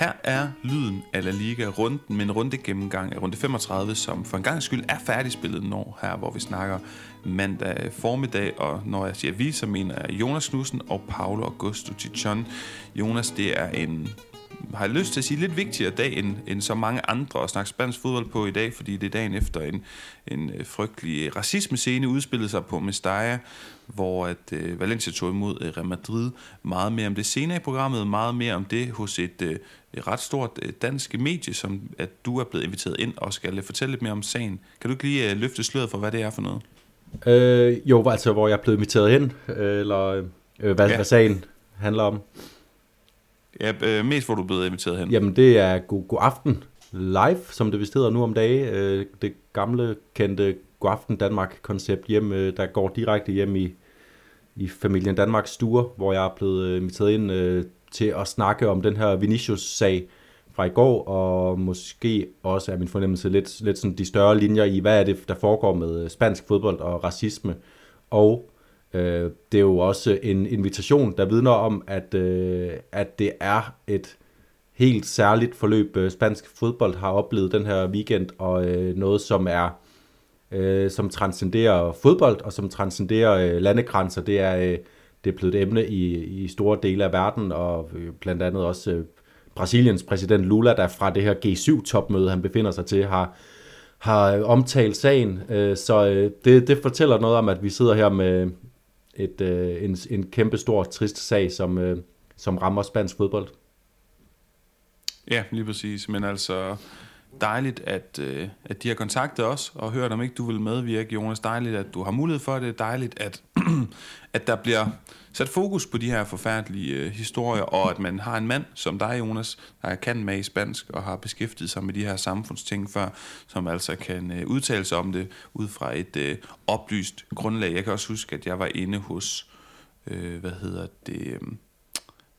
Her er lyden af La Liga runden med en runde gennemgang af runde 35, som for en gang skyld er færdigspillet når her, hvor vi snakker mandag formiddag, og når jeg siger vi, så mener jeg Jonas Knudsen og Paolo Augusto Tichon. Jonas, det er en har jeg lyst til at sige, lidt vigtigere dag end, end så mange andre at snakke spansk fodbold på i dag, fordi det er dagen efter en, en øh, frygtelig racisme-scene udspillede sig på Mestalla, hvor at uh, Valencia tog imod uh, Real Madrid. Meget mere om det senere i programmet, meget mere om det hos et, et ret stort uh, dansk medie, som at du er blevet inviteret ind og skal fortælle lidt mere om sagen. Kan du ikke lige uh, løfte sløret for, hvad det er for noget? Øh, jo, altså hvor jeg er blevet inviteret hen, eller øh, hvad, ja. hvad sagen handler om. Ja, øh, mest hvor du blev inviteret hen. Jamen, det er God, god Aften Live, som det vist hedder nu om dagen. Øh, det gamle, kendte God Aften Danmark-koncept hjem, øh, der går direkte hjem i, i familien Danmarks stuer, hvor jeg er blevet øh, inviteret ind øh, til at snakke om den her Vinicius-sag fra i går, og måske også er min fornemmelse lidt, lidt sådan de større linjer i, hvad er det, der foregår med øh, spansk fodbold og racisme, og Øh, det er jo også en invitation, der vidner om, at, øh, at det er et helt særligt forløb, øh, spansk fodbold har oplevet den her weekend, og øh, noget, som er øh, som transcenderer fodbold, og som transcenderer øh, landegrænser. Det er, øh, det er blevet et emne i, i store dele af verden, og øh, blandt andet også øh, Brasiliens præsident Lula, der fra det her G7-topmøde, han befinder sig til, har, har omtalt sagen. Øh, så øh, det, det fortæller noget om, at vi sidder her med, et, øh, en, en kæmpe stor trist sag, som, øh, som rammer spansk fodbold. Ja, lige præcis. Men altså dejligt, at, øh, at de har kontaktet os og hørt, om ikke du vil medvirke, Jonas. Dejligt, at du har mulighed for det. Dejligt, at, at der bliver sat fokus på de her forfærdelige øh, historier, og at man har en mand som dig, Jonas, der kan med i spansk og har beskæftiget sig med de her samfundsting før, som altså kan øh, udtale sig om det ud fra et øh, oplyst grundlag. Jeg kan også huske, at jeg var inde hos, øh, hvad hedder det... Øh,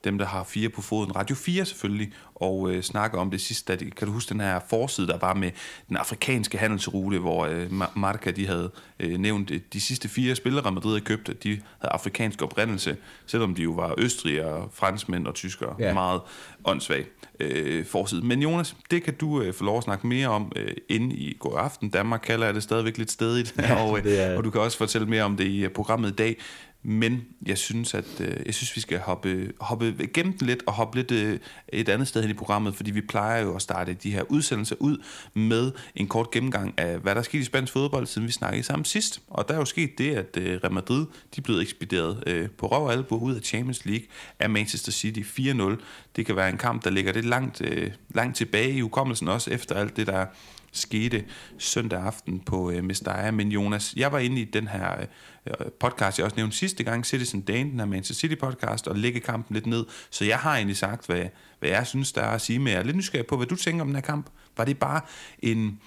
dem, der har fire på foden, Radio 4 selvfølgelig, og øh, snakker om det sidste. Da kan du huske den her forside, der var med den afrikanske handelsrute, hvor øh, Marca de havde øh, nævnt øh, de sidste fire spillere, Madrid havde købt, at de havde afrikansk oprindelse, selvom de jo var østrigere, franskmænd og tyskere. Ja. Meget åndssvag øh, forside. Men Jonas, det kan du øh, få lov at snakke mere om øh, inde i går aften. Danmark kalder jeg det stadigvæk lidt stedigt, ja, og, øh, og du kan også fortælle mere om det i uh, programmet i dag. Men jeg synes, at øh, jeg synes, vi skal hoppe, hoppe gennem den lidt og hoppe lidt øh, et andet sted hen i programmet, fordi vi plejer jo at starte de her udsendelser ud med en kort gennemgang af, hvad der er sket i spansk fodbold, siden vi snakkede sammen sidst. Og der er jo sket det, at øh, Real Madrid de er blevet ekspederet øh, på røv og albu ud af Champions League af Manchester City 4-0. Det kan være en kamp, der ligger lidt langt, øh, langt tilbage i hukommelsen også, efter alt det, der skete søndag aften på øh, Mestalla. Men Jonas, jeg var inde i den her øh, podcast, jeg også nævnte sidste gang, Citizen Dane, den her Manchester City podcast, og lægge kampen lidt ned. Så jeg har egentlig sagt, hvad, hvad jeg synes, der er at sige, men jeg er lidt nysgerrig på, hvad du tænker om den her kamp. Var det bare en,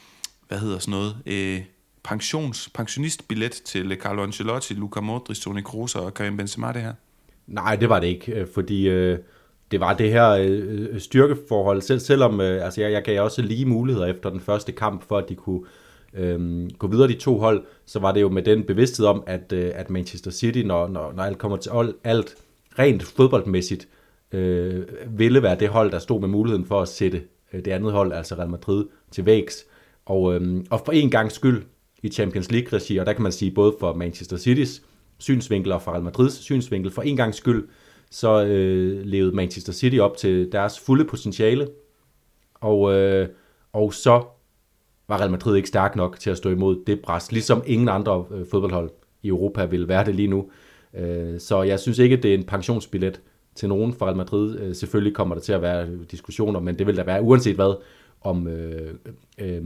hvad hedder sådan noget, øh, pensions, pensionistbillet til Carlo Ancelotti, Luca Modric, Toni Kroos og Karim Benzema det her? Nej, det var det ikke, øh, fordi øh, det var det her øh, øh, styrkeforhold, selv, selvom øh, altså jeg, jeg gav også lige muligheder efter den første kamp, for at de kunne øh, gå videre de to hold, så var det jo med den bevidsthed om, at, øh, at Manchester City, når, når, når alt kommer til alt, rent fodboldmæssigt, øh, ville være det hold, der stod med muligheden for at sætte øh, det andet hold, altså Real Madrid, til vægs. Og, øh, og for en gang skyld i Champions League-regi, og der kan man sige både for Manchester City's synsvinkel og for Real Madrids synsvinkel, for en gang skyld, så øh, levede Manchester City op til deres fulde potentiale, og, øh, og så var Real Madrid ikke stærk nok til at stå imod det pres, ligesom ingen andre øh, fodboldhold i Europa vil være det lige nu. Øh, så jeg synes ikke, det er en pensionsbillet til nogen fra Real Madrid. Øh, selvfølgelig kommer der til at være diskussioner, men det vil der være uanset hvad, om øh, øh,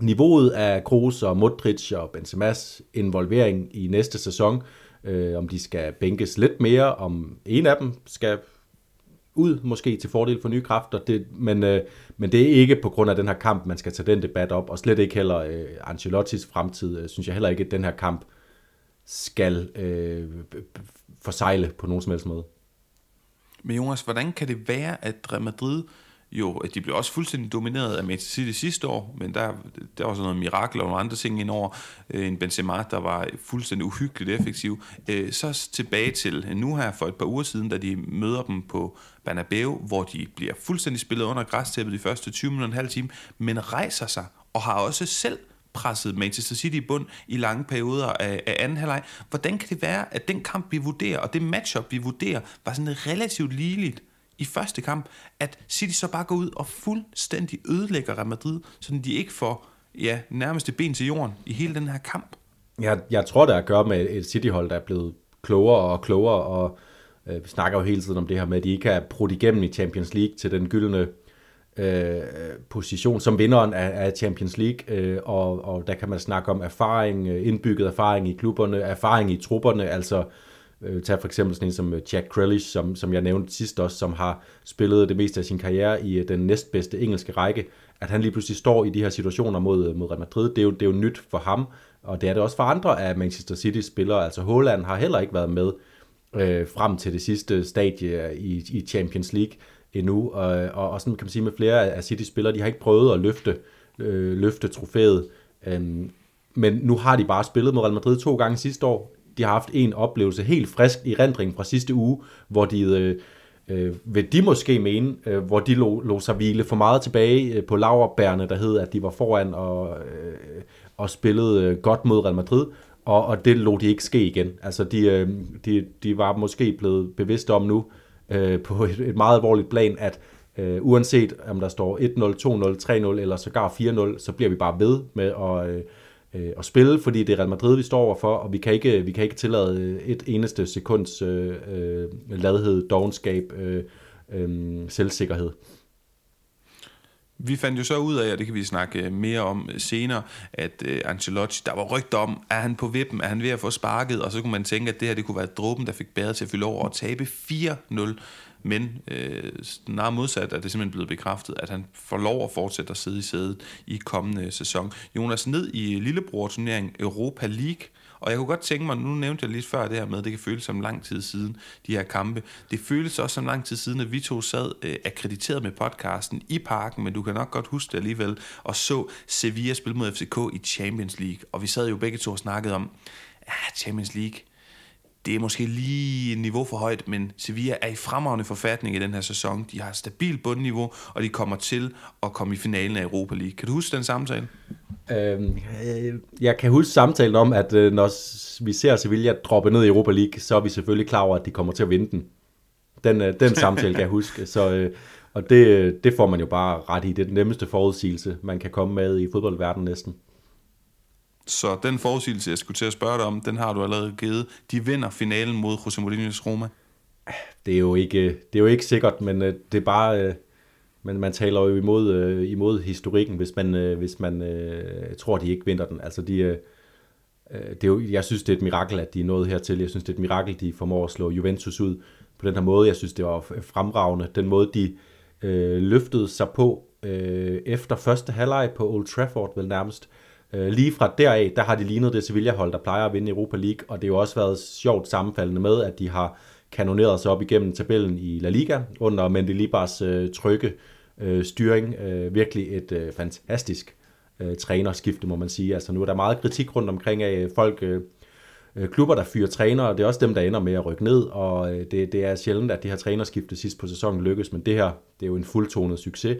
niveauet af Kroos og Modric og Benzema's involvering i næste sæson, øh, øh, om de skal bænkes lidt mere, om en af dem skal ud måske til fordel for nye kræfter, det, men, øh, men det er ikke på grund af den her kamp, man skal tage den debat op, og slet ikke heller øh, Ancelottis fremtid, øh, synes jeg heller ikke, at den her kamp skal øh, forsejle på nogen som helst måde. Men Jonas, hvordan kan det være, at Real Madrid jo, at de blev også fuldstændig domineret af Manchester City sidste år, men der, der var sådan noget mirakel og nogle andre ting indover. Øh, en Benzema, der var fuldstændig uhyggeligt effektiv. Øh, så tilbage til øh, nu her for et par uger siden, da de møder dem på Bernabeu, hvor de bliver fuldstændig spillet under græstæppet de første 20 minutter og en halv time, men rejser sig og har også selv presset Manchester City i bund i lange perioder af, af anden halvleg. Hvordan kan det være, at den kamp, vi vurderer, og det matchup, vi vurderer, var sådan relativt ligeligt i første kamp, at City så bare går ud og fuldstændig ødelægger Real Madrid, så de ikke får ja, nærmeste ben til jorden i hele den her kamp? Jeg, jeg tror, det er at gøre med et City-hold, der er blevet klogere og klogere, og øh, vi snakker jo hele tiden om det her med, at de ikke er brudt igennem i Champions League til den gyldne øh, position som vinderen af, af Champions League, øh, og, og der kan man snakke om erfaring, øh, indbygget erfaring i klubberne, erfaring i trupperne, altså øh, Øh, tag for eksempel sådan en som øh, Jack Grealish, som, som jeg nævnte sidst også, som har spillet det meste af sin karriere i øh, den næstbedste engelske række, at han lige pludselig står i de her situationer mod, mod Real Madrid, det er, jo, det er jo nyt for ham, og det er det også for andre af Manchester City spillere, altså Haaland har heller ikke været med øh, frem til det sidste stadie i, i Champions League, endnu, og, og, og sådan kan man sige med flere af City-spillere, de har ikke prøvet at løfte, øh, løfte trofæet, øh, men nu har de bare spillet mod Real Madrid to gange sidste år. De har haft en oplevelse helt frisk i rendringen fra sidste uge, hvor de, øh, øh vil de måske mene, øh, hvor de lå, lå sig hvile for meget tilbage øh, på laverbærene, der hed, at de var foran og, øh, og spillede øh, godt mod Real Madrid, og, og det lå de ikke ske igen. Altså de, øh, de, de var måske blevet bevidste om nu, øh, på et, et meget alvorligt plan, at øh, uanset om der står 1-0, 2-0, 3-0 eller sågar 4-0, så bliver vi bare ved med at, øh, øh, at spille, fordi det er Real Madrid, vi står overfor, og vi kan ikke, vi kan ikke tillade et eneste sekunds øh, øh, ladhed, dogenskab, øh, øh, selvsikkerhed. Vi fandt jo så ud af, og det kan vi snakke øh, mere om øh, senere, at uh, Ancelotti, der var rygt om, er han på vippen, er han ved at få sparket, og så kunne man tænke, at det her det kunne være dråben, der fik bæret til at fylde over og tabe 4-0. Men øh, snarere modsat er det simpelthen blevet bekræftet, at han får lov at fortsætte at sidde i sædet i kommende sæson. Jonas, ned i lillebror-turneringen Europa League, og jeg kunne godt tænke mig, nu nævnte jeg lige før det her med, at det kan føles som lang tid siden, de her kampe. Det føles også som lang tid siden, at vi to sad øh, akkrediteret med podcasten i parken, men du kan nok godt huske det alligevel, og så Sevilla spille mod FCK i Champions League. Og vi sad jo begge to og snakkede om, ja, Champions League, det er måske lige et niveau for højt, men Sevilla er i fremragende forfatning i den her sæson. De har stabilt bundniveau, og de kommer til at komme i finalen af Europa League. Kan du huske den samtale? Øhm, jeg kan huske samtalen om, at øh, når vi ser Sevilla droppe ned i Europa League, så er vi selvfølgelig klar over, at de kommer til at vinde den. Den, øh, den samtale kan jeg huske. Så, øh, og det, det får man jo bare ret i. Det er den nemmeste forudsigelse, man kan komme med i fodboldverdenen næsten. Så den forudsigelse, jeg skulle til at spørge dig om, den har du allerede givet. De vinder finalen mod José Mourinho's Roma. Det er jo ikke, det er jo ikke sikkert, men øh, det er bare øh, men man taler jo imod, øh, imod historikken, hvis man, hvis man tror, de ikke vinder den. Altså, de, det er jo, jeg synes, det er et mirakel, at de er nået hertil. Jeg synes, det er et mirakel, de formår at slå Juventus ud på den her måde. Jeg synes, det var fremragende. Den måde, de øh, løftede sig på øh, efter første halvleg på Old Trafford, vel nærmest. Øh, Øh, lige fra deraf, der har de lignet det Sevilla-hold, der plejer at vinde Europa League, og det har jo også været sjovt sammenfaldende med, at de har kanoneret sig op igennem tabellen i La Liga under Mendelibars øh, trygge øh, styring. Øh, virkelig et øh, fantastisk øh, trænerskifte, må man sige. Altså nu er der meget kritik rundt omkring af øh, folk, øh, øh, klubber, der fyrer trænere, og det er også dem, der ender med at rykke ned, og øh, det, det er sjældent, at det her trænerskifte sidst på sæsonen lykkes, men det her, det er jo en fuldtonet succes.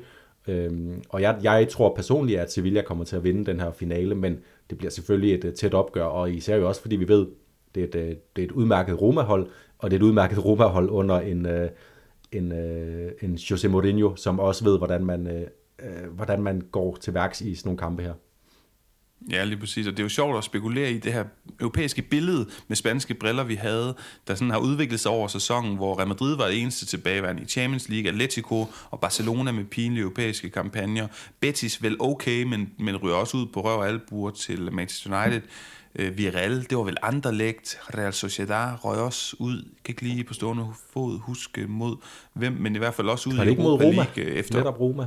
Øhm, og jeg, jeg tror personligt, at Sevilla kommer til at vinde den her finale, men det bliver selvfølgelig et, uh, tæt opgør, og især jo også, fordi vi ved, det er et, uh, det er et udmærket Roma-hold, og det er et udmærket Roma-hold under en, uh, en, uh, en Jose Mourinho, som også ved, hvordan man, uh, uh, hvordan man går til værks i sådan nogle kampe her. Ja, lige præcis. Og det er jo sjovt at spekulere i det her europæiske billede med spanske briller, vi havde, der sådan har udviklet sig over sæsonen, hvor Real Madrid var det eneste tilbageværende i Champions League, Atletico og Barcelona med pinlige europæiske kampagner. Betis vel okay, men, men ryger også ud på røv og albuer til Manchester United. Øh, Viral, det var vel Anderlecht, Real Sociedad røg også ud, jeg kan ikke lige på stående fod huske mod hvem, men i hvert fald også ud i Europa mod Roma? League efter... Netop Roma.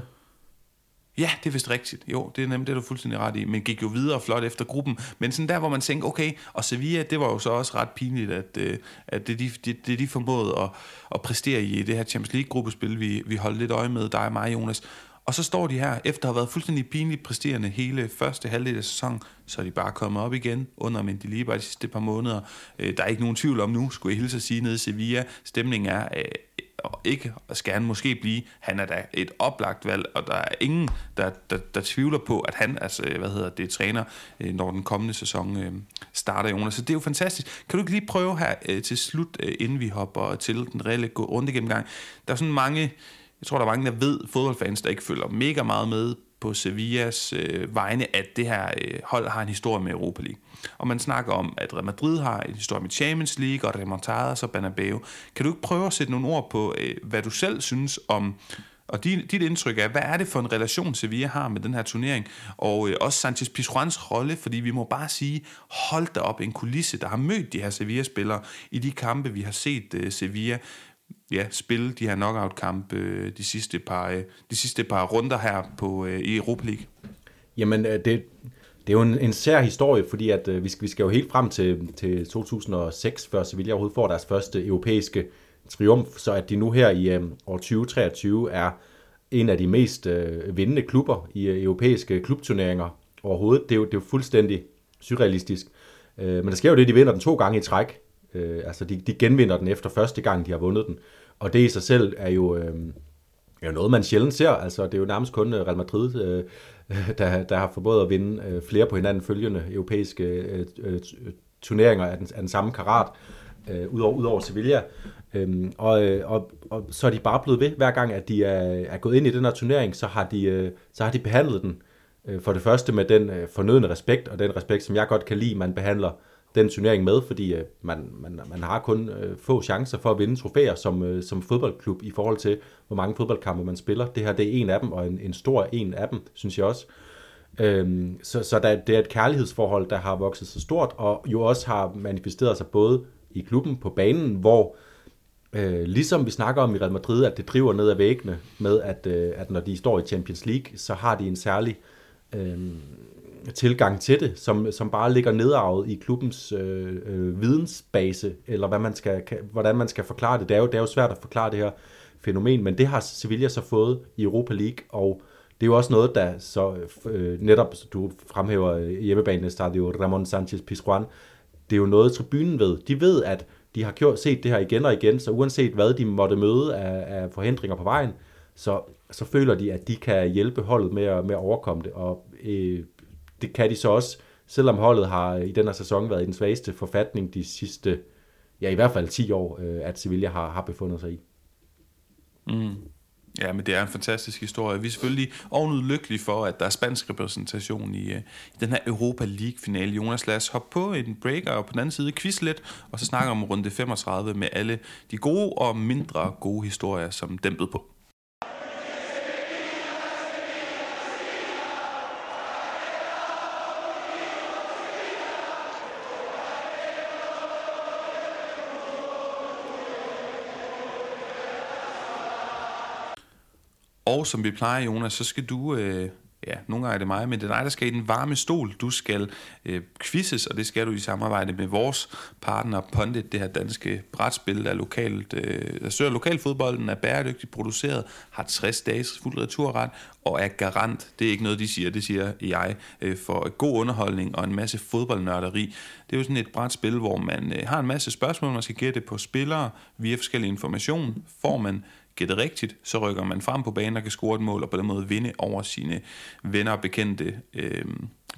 Ja, det er vist rigtigt. Jo, det er nemt, det er du fuldstændig ret i. Men gik jo videre flot efter gruppen. Men sådan der, hvor man tænkte, okay, og Sevilla, det var jo så også ret pinligt, at, øh, at det, de, det, det de formåede at, at præstere i det her Champions League-gruppespil, vi, vi holdt lidt øje med, dig og mig, Jonas. Og så står de her, efter at have været fuldstændig pinligt præsterende hele første halvdel af sæsonen, så er de bare kommet op igen under men de sidste par måneder. Øh, der er ikke nogen tvivl om nu, skulle jeg hilse at sige, nede i Sevilla. Stemningen er øh, og ikke, skal han måske blive. Han er da et oplagt valg, og der er ingen, der, der, der tvivler på, at han altså, hvad hedder det, træner, øh, når den kommende sæson øh, starter, Jonas. Så det er jo fantastisk. Kan du ikke lige prøve her øh, til slut, inden vi hopper til den reelle runde gennemgang? Der er sådan mange jeg tror, der er mange, der ved, fodboldfans, der ikke følger mega meget med på Sevillas øh, vegne, at det her øh, hold har en historie med Europa League. Og man snakker om, at Real Madrid har en historie med Champions League, og Remontadas og Banabeo. Kan du ikke prøve at sætte nogle ord på, øh, hvad du selv synes om, og dit, dit indtryk er, hvad er det for en relation Sevilla har med den her turnering? Og øh, også Sanchez Pizjuans rolle, fordi vi må bare sige, hold da op en kulisse, der har mødt de her Sevilla-spillere i de kampe, vi har set øh, Sevilla ja, spille de her knockout-kampe øh, de, sidste par, øh, de sidste par runder her på, øh, i Europa League? Jamen, det, det er jo en, en sær historie, fordi at, vi, skal, vi skal jo helt frem til, til 2006, før Sevilla overhovedet får deres første europæiske triumf, så at de nu her i øh, år 2023 er en af de mest øh, vindende klubber i øh, europæiske klubturneringer overhovedet. Det er jo, det er jo fuldstændig surrealistisk. Øh, men der sker jo det, de vinder den to gange i træk. Øh, altså de, de genvinder den efter første gang, de har vundet den. Og det i sig selv er jo, øh, er jo noget, man sjældent ser. Altså det er jo nærmest kun øh, Real Madrid, øh, der, der har formået at vinde øh, flere på hinanden følgende europæiske øh, øh, turneringer af den, af den samme karat, øh, udover, udover Sevilla. Øhm, og, øh, og, og så er de bare blevet ved, hver gang at de er, er gået ind i den her turnering, så har de, øh, så har de behandlet den øh, for det første med den øh, fornødende respekt, og den respekt, som jeg godt kan lide, man behandler den turnering med, fordi øh, man, man, man har kun øh, få chancer for at vinde trofæer som, øh, som fodboldklub i forhold til, hvor mange fodboldkampe man spiller. Det her det er en af dem, og en, en stor en af dem, synes jeg også. Øhm, så så der, det er et kærlighedsforhold, der har vokset så stort, og jo også har manifesteret sig både i klubben på banen, hvor øh, ligesom vi snakker om i Real Madrid, at det driver ned ad væggene med, at, øh, at når de står i Champions League, så har de en særlig øh, tilgang til det, som, som bare ligger nedarvet i klubbens øh, øh, vidensbase, eller hvad man skal, kan, hvordan man skal forklare det. Det er, jo, det er jo svært at forklare det her fænomen, men det har Sevilla så fået i Europa League, og det er jo også noget, der så øh, netop, du fremhæver øh, hjemmebanen Stadio Ramon Sanchez Pizjuan, det er jo noget, tribunen ved. De ved, at de har gjort, set det her igen og igen, så uanset hvad de måtte møde af, af forhindringer på vejen, så, så føler de, at de kan hjælpe holdet med at, med at overkomme det. Og øh, det kan de så også, selvom holdet har øh, i den her sæson været i den svageste forfatning de sidste, ja i hvert fald 10 år, øh, at Sevilla har, har befundet sig i. Mm. Ja, men det er en fantastisk historie. Vi er selvfølgelig ovenud lykkelige for, at der er spansk repræsentation i, uh, i den her Europa League-finale. Jonas, lad os hoppe på en breaker og på den anden side quiz lidt, og så snakker om runde 35 med alle de gode og mindre gode historier, som dæmpet på. Og som vi plejer, Jonas, så skal du, øh, ja, nogle gange er det mig, men det er dig, der skal i den varme stol. Du skal øh, quizzes, og det skal du i samarbejde med vores partner Pondit, det her danske brætspil, der, lokalt, øh, der søger lokalfodbolden, er bæredygtigt produceret, har 60 dages fuld returret, og er garant, det er ikke noget, de siger, det siger jeg, øh, for god underholdning og en masse fodboldnørderi. Det er jo sådan et brætspil, hvor man øh, har en masse spørgsmål, man skal gætte på spillere via forskellige information. Får man gætte rigtigt, så rykker man frem på banen og kan score et mål, og på den måde vinde over sine venner og bekendte, øh,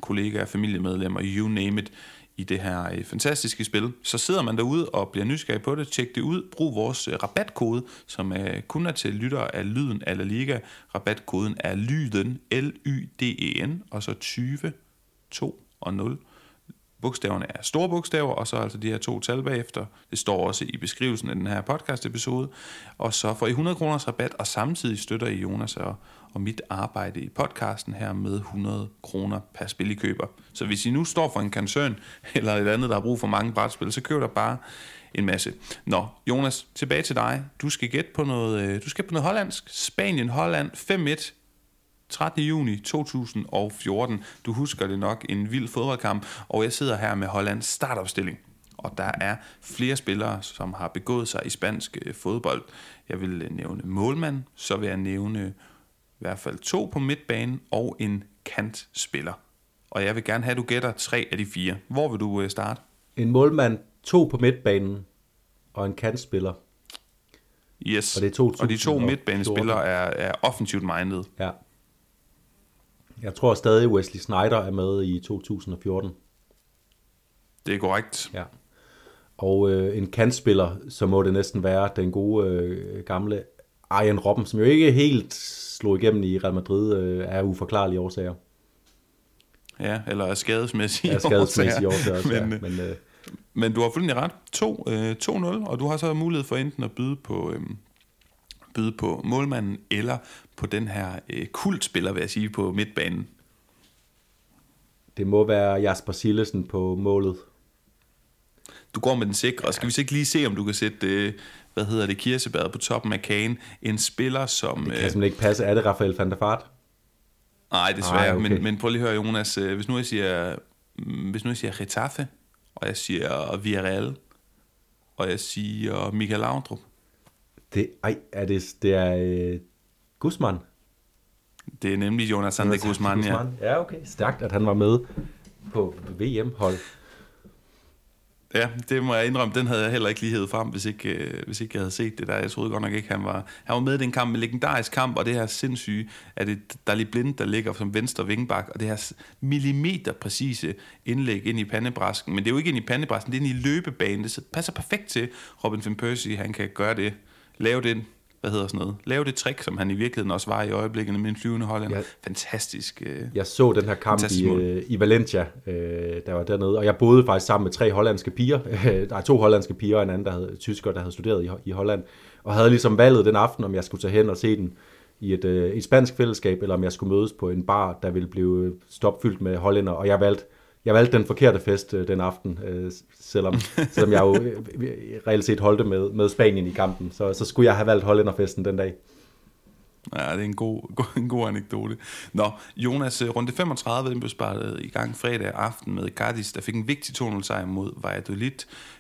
kollegaer, familiemedlemmer, you name it, i det her øh, fantastiske spil. Så sidder man derude og bliver nysgerrig på det, tjek det ud, brug vores øh, rabatkode, som er kun er til lytter af Lyden af La Liga. Rabatkoden er Lyden, L-Y-D-E-N, og så 20, 2 og 0 Bogstaverne er store bogstaver, og så altså de her to tal bagefter. Det står også i beskrivelsen af den her podcast-episode. Og så får I 100 kroners rabat, og samtidig støtter I Jonas og, og mit arbejde i podcasten her med 100 kroner per spil, I køber. Så hvis I nu står for en koncern, eller et andet, der har brug for mange brætspil, så køb der bare en masse. Nå, Jonas, tilbage til dig. Du skal gætte på noget, øh, du skal på noget hollandsk. Spanien, Holland, 5-1. 13. juni 2014. Du husker det nok, en vild fodboldkamp, og jeg sidder her med Hollands startopstilling. Og der er flere spillere, som har begået sig i spansk øh, fodbold. Jeg vil øh, nævne målmand, så vil jeg nævne i hvert fald to på midtbanen og en kantspiller. Og jeg vil gerne have, at du gætter tre af de fire. Hvor vil du øh, starte? En målmand, to på midtbanen og en kantspiller. Yes, Og det er 2014. og de to midtbanespillere er, er offensivt minded. Ja. Jeg tror stadig, Wesley Snyder er med i 2014. Det er korrekt. Ja. Og øh, en kantspiller, så må det næsten være den gode øh, gamle Arjen Robben, som jo ikke helt slog igennem i Real Madrid øh, af uforklarlige årsager. Ja, eller er skadesmæssige Ja, skadesmæssige årsager også, men, ja. øh, Men øh, Men du har fuldstændig ret. 2, øh, 2-0, og du har så mulighed for enten at byde på, øh, byde på målmanden, eller på den her øh, kultspiller, vil jeg sige, på midtbanen. det må være Jasper Sillesen på målet. Du går med den sikre, og skal vi så ikke lige se, om du kan sætte, øh, hvad hedder det, kirsebæret på toppen af kagen. En spiller, som... Det kan Øh, simpelthen ikke passe. Er det Rafael van der Fart? nej, desværre, Ej, okay. men, men prøv lige at høre, Jonas. Øh, hvis nu jeg siger, mm, hvis nu jeg siger Getafe, og jeg siger Villarreal, og jeg siger Michael Laudrup, Det, ej, er det, det er øh, Guzman. det er nemlig Jonathan de Guzman, ja. Ja, okay. Stærkt, at han var med på VM-hold. Ja, det må jeg indrømme, den havde jeg heller ikke lige hævet frem, hvis ikke, øh, hvis ikke jeg havde set det der. Jeg troede godt nok ikke, han var, han var med i den kamp, en legendarisk kamp, og det her sindssyge, at det Dali Blind, der ligger som venstre vingbak, og det her millimeter præcise indlæg ind i pandebræsken. Men det er jo ikke ind i pandebræsken, det er ind i løbebanen. Det passer perfekt til Robin van Persie, han kan gøre det, lave det, hvad hedder sådan noget, lave det trick, som han i virkeligheden også var i øjeblikket med en flyvende hollænder. Ja. Fantastisk. Øh. Jeg så den her kamp i, øh, i Valencia, øh, der var dernede, og jeg boede faktisk sammen med tre hollandske piger. der er to hollandske piger og en anden, der havde, tysker, der havde studeret i, i Holland, og havde ligesom valget den aften, om jeg skulle tage hen og se den i et, øh, et spansk fællesskab, eller om jeg skulle mødes på en bar, der ville blive stopfyldt med hollænder, og jeg valgte jeg valgte den forkerte fest øh, den aften, øh, selvom, selvom jeg jo øh, reelt set holdte med, med Spanien i kampen. Så, så skulle jeg have valgt hollænderfesten den dag. Ja, det er en god, god, en god anekdote. Nå, Jonas, øh, runde 35, den blev spartet i gang fredag aften med Cardis, der fik en vigtig 2-0 sejr mod Valladolid.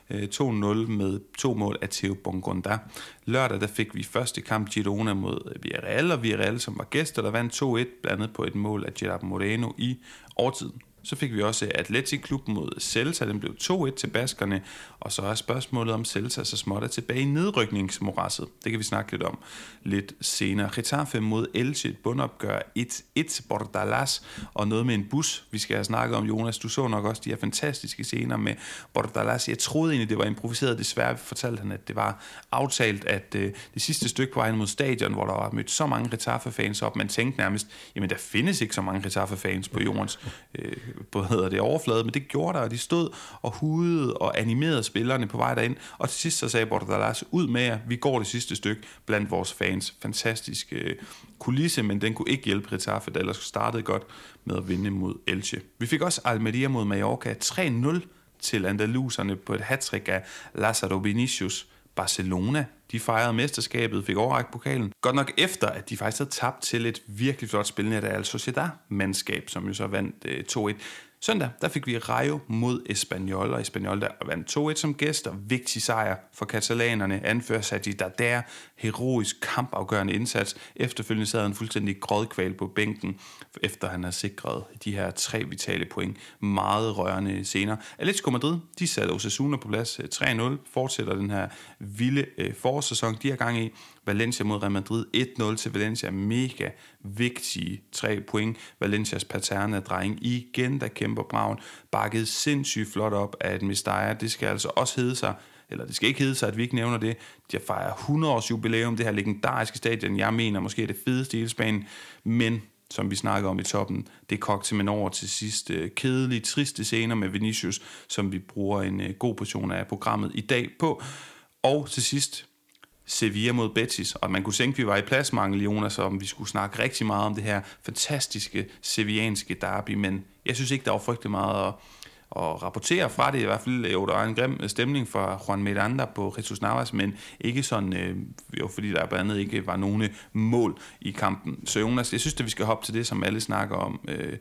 Øh, 2-0 med to mål af Theo Bongonda. Lørdag, der fik vi første kamp Girona mod Villarreal, og Villarreal, som var gæster, der vandt 2-1, blandet på et mål af Gerard Moreno i overtiden. Så fik vi også Atletic Klub mod Celta, den blev 2-1 til baskerne, og så er spørgsmålet om Celta så småt er tilbage i nedrykningsmorasset. Det kan vi snakke lidt om lidt senere. Getafe mod Elche, et bundopgør 1-1 Bordalas, og noget med en bus, vi skal have snakket om, Jonas. Du så nok også de her fantastiske scener med Bordalas. Jeg troede egentlig, det var improviseret. Desværre fortalte han, at det var aftalt, at øh, det sidste stykke på vejen mod stadion, hvor der var mødt så mange Getafe-fans op, man tænkte nærmest, jamen der findes ikke så mange Getafe-fans på jordens øh, på, hedder det, overflade, men det gjorde der, og de stod og hudede og animerede spillerne på vej derind, og til sidst så sagde Bordalas, ud med jer, vi går det sidste stykke blandt vores fans. Fantastisk øh, kulisse, men den kunne ikke hjælpe Getafe, der ellers startede godt med at vinde mod Elche. Vi fik også Almeria mod Mallorca 3-0 til andaluserne på et hattrick af Lázaro Vinicius. Barcelona, de fejrede mesterskabet, fik overrækt pokalen. Godt nok efter, at de faktisk havde tabt til et virkelig flot spillende Real Sociedad-mandskab, som jo så vandt øh, 2-1. Søndag, der fik vi Rayo mod Espanyol, og Espanyol der vandt 2-1 som gæst, og vigtig sejr for katalanerne, anfører Sadi Darder, heroisk kampafgørende indsats. Efterfølgende sad han fuldstændig grådkval på bænken, efter han har sikret de her tre vitale point. Meget rørende scener. Atletico Madrid, de satte Osasuna på plads øh, 3-0, fortsætter den her vilde øh, forårssæson, de har gang i. Valencia mod Real Madrid 1-0 til Valencia. Mega vigtige tre point. Valencias paterne dreng igen, der kæmper braven. Bakket sindssygt flot op af et Mestalla. Det skal altså også hedde sig, eller det skal ikke hedde sig, at vi ikke nævner det. De fejrer 100 års jubilæum, det her legendariske stadion. Jeg mener måske er det fedeste i hele Spanien, men som vi snakker om i toppen, det kogte simpelthen over til sidst øh, kedelige, triste scener med Vinicius, som vi bruger en øh, god portion af programmet i dag på. Og til sidst, Sevilla mod Betis, og man kunne tænke, at vi var i pladsmangel, Jonas, om vi skulle snakke rigtig meget om det her fantastiske sevillanske derby, men jeg synes ikke, der var frygtelig meget at, og rapportere fra det. I hvert fald, jo, der var en grim øh, stemning fra Juan Miranda på Jesus Navas, men ikke sådan, øh, jo, fordi der blandt andet ikke var nogen øh, mål i kampen. Så Jonas, jeg synes, at vi skal hoppe til det, som alle snakker om, øh,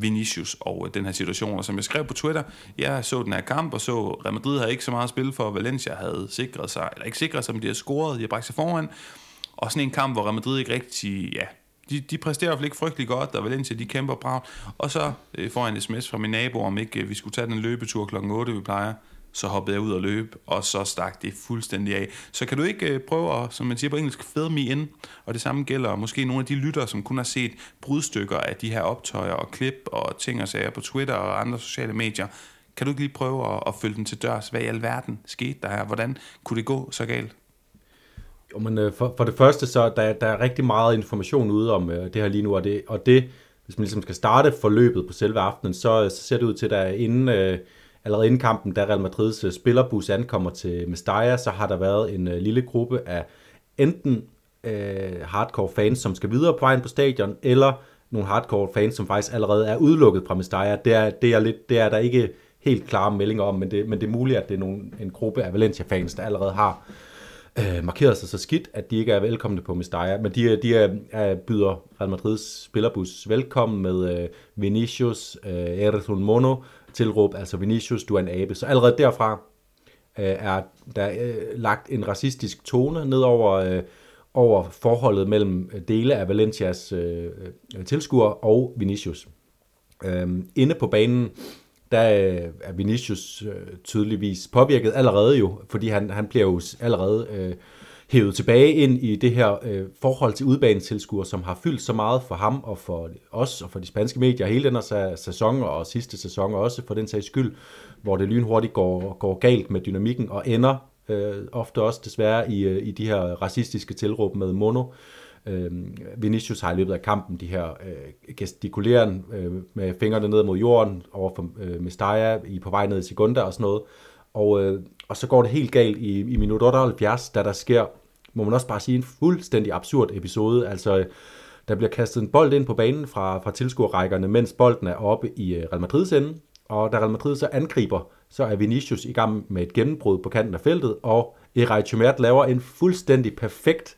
Vinicius og øh, den her situation. Og som jeg skrev på Twitter, jeg så den her kamp og så, Real Madrid havde ikke så meget spil for, Valencia havde sikret sig, eller ikke sikret sig, men de havde scoret, de har bragt sig foran. Og sådan en kamp, hvor Real Madrid ikke rigtig, ja, de, de præsterer i hvert fald ikke frygtelig godt, og Valencia, de kæmper bra. Og så øh, får jeg en sms fra min nabo, om ikke øh, vi skulle tage den løbetur klokken 8, vi plejer så hoppede jeg ud og løb, og så stak det fuldstændig af. Så kan du ikke øh, prøve at, som man siger på engelsk, fed me in? Og det samme gælder måske nogle af de lyttere, som kun har set brudstykker af de her optøjer og klip og ting og sager på Twitter og andre sociale medier. Kan du ikke lige prøve at, at følge den til dørs? Hvad i alverden skete der her? Hvordan kunne det gå så galt? Jo, men øh, for, for det første, så der, der er rigtig meget information ude om øh, det her lige nu, og det, og det, hvis man ligesom skal starte forløbet på selve aftenen, så, øh, så ser det ud til, at der inden, øh, allerede inden kampen, da Real Madrids øh, spillerbus ankommer til Mestalla, så har der været en øh, lille gruppe af enten øh, hardcore fans, som skal videre på vejen på stadion, eller nogle hardcore fans, som faktisk allerede er udelukket fra Mestalla. Det er, det er, lidt, det er der ikke helt klare meldinger om, men det, men det er muligt, at det er nogle, en gruppe af Valencia-fans, der allerede har øh, markeret sig så skidt, at de ikke er velkomne på Mestalla. Men de, de er, er, byder Real Madrids spillerbus velkommen med øh, Vinicius, øh, Erison Mono, tilråb, altså Vinicius, du er en abe. Så allerede derfra øh, er der øh, lagt en racistisk tone ned over, øh, over forholdet mellem dele af Valencias øh, øh tilskuer og Vinicius. Øh, inde på banen, der øh, er Vinicius øh, tydeligvis påvirket allerede jo, fordi han, han bliver jo allerede øh, hævet tilbage ind i det her øh, forhold til udbanetilskuer, som har fyldt så meget for ham og for os og for de spanske medier hele den her sæson og sidste sæson også for den sags skyld, hvor det lynhurtigt går, går galt med dynamikken og ender øh, ofte også desværre i, øh, i de her racistiske tilråb med mono. Øh, Øh, Vinicius har i løbet af kampen de her øh, gestikuleren øh, med fingrene ned mod jorden over for øh, Mestalla i på vej ned i Segunda og sådan noget. Og, øh, og så går det helt galt i, i minut 78, da der sker, må man også bare sige, en fuldstændig absurd episode. Altså, der bliver kastet en bold ind på banen fra, fra tilskuerrækkerne, mens bolden er oppe i øh, Real Madrids ende. Og da Real Madrid så angriber, så er Vinicius i gang med et gennembrud på kanten af feltet, og Eray Chumert laver en fuldstændig perfekt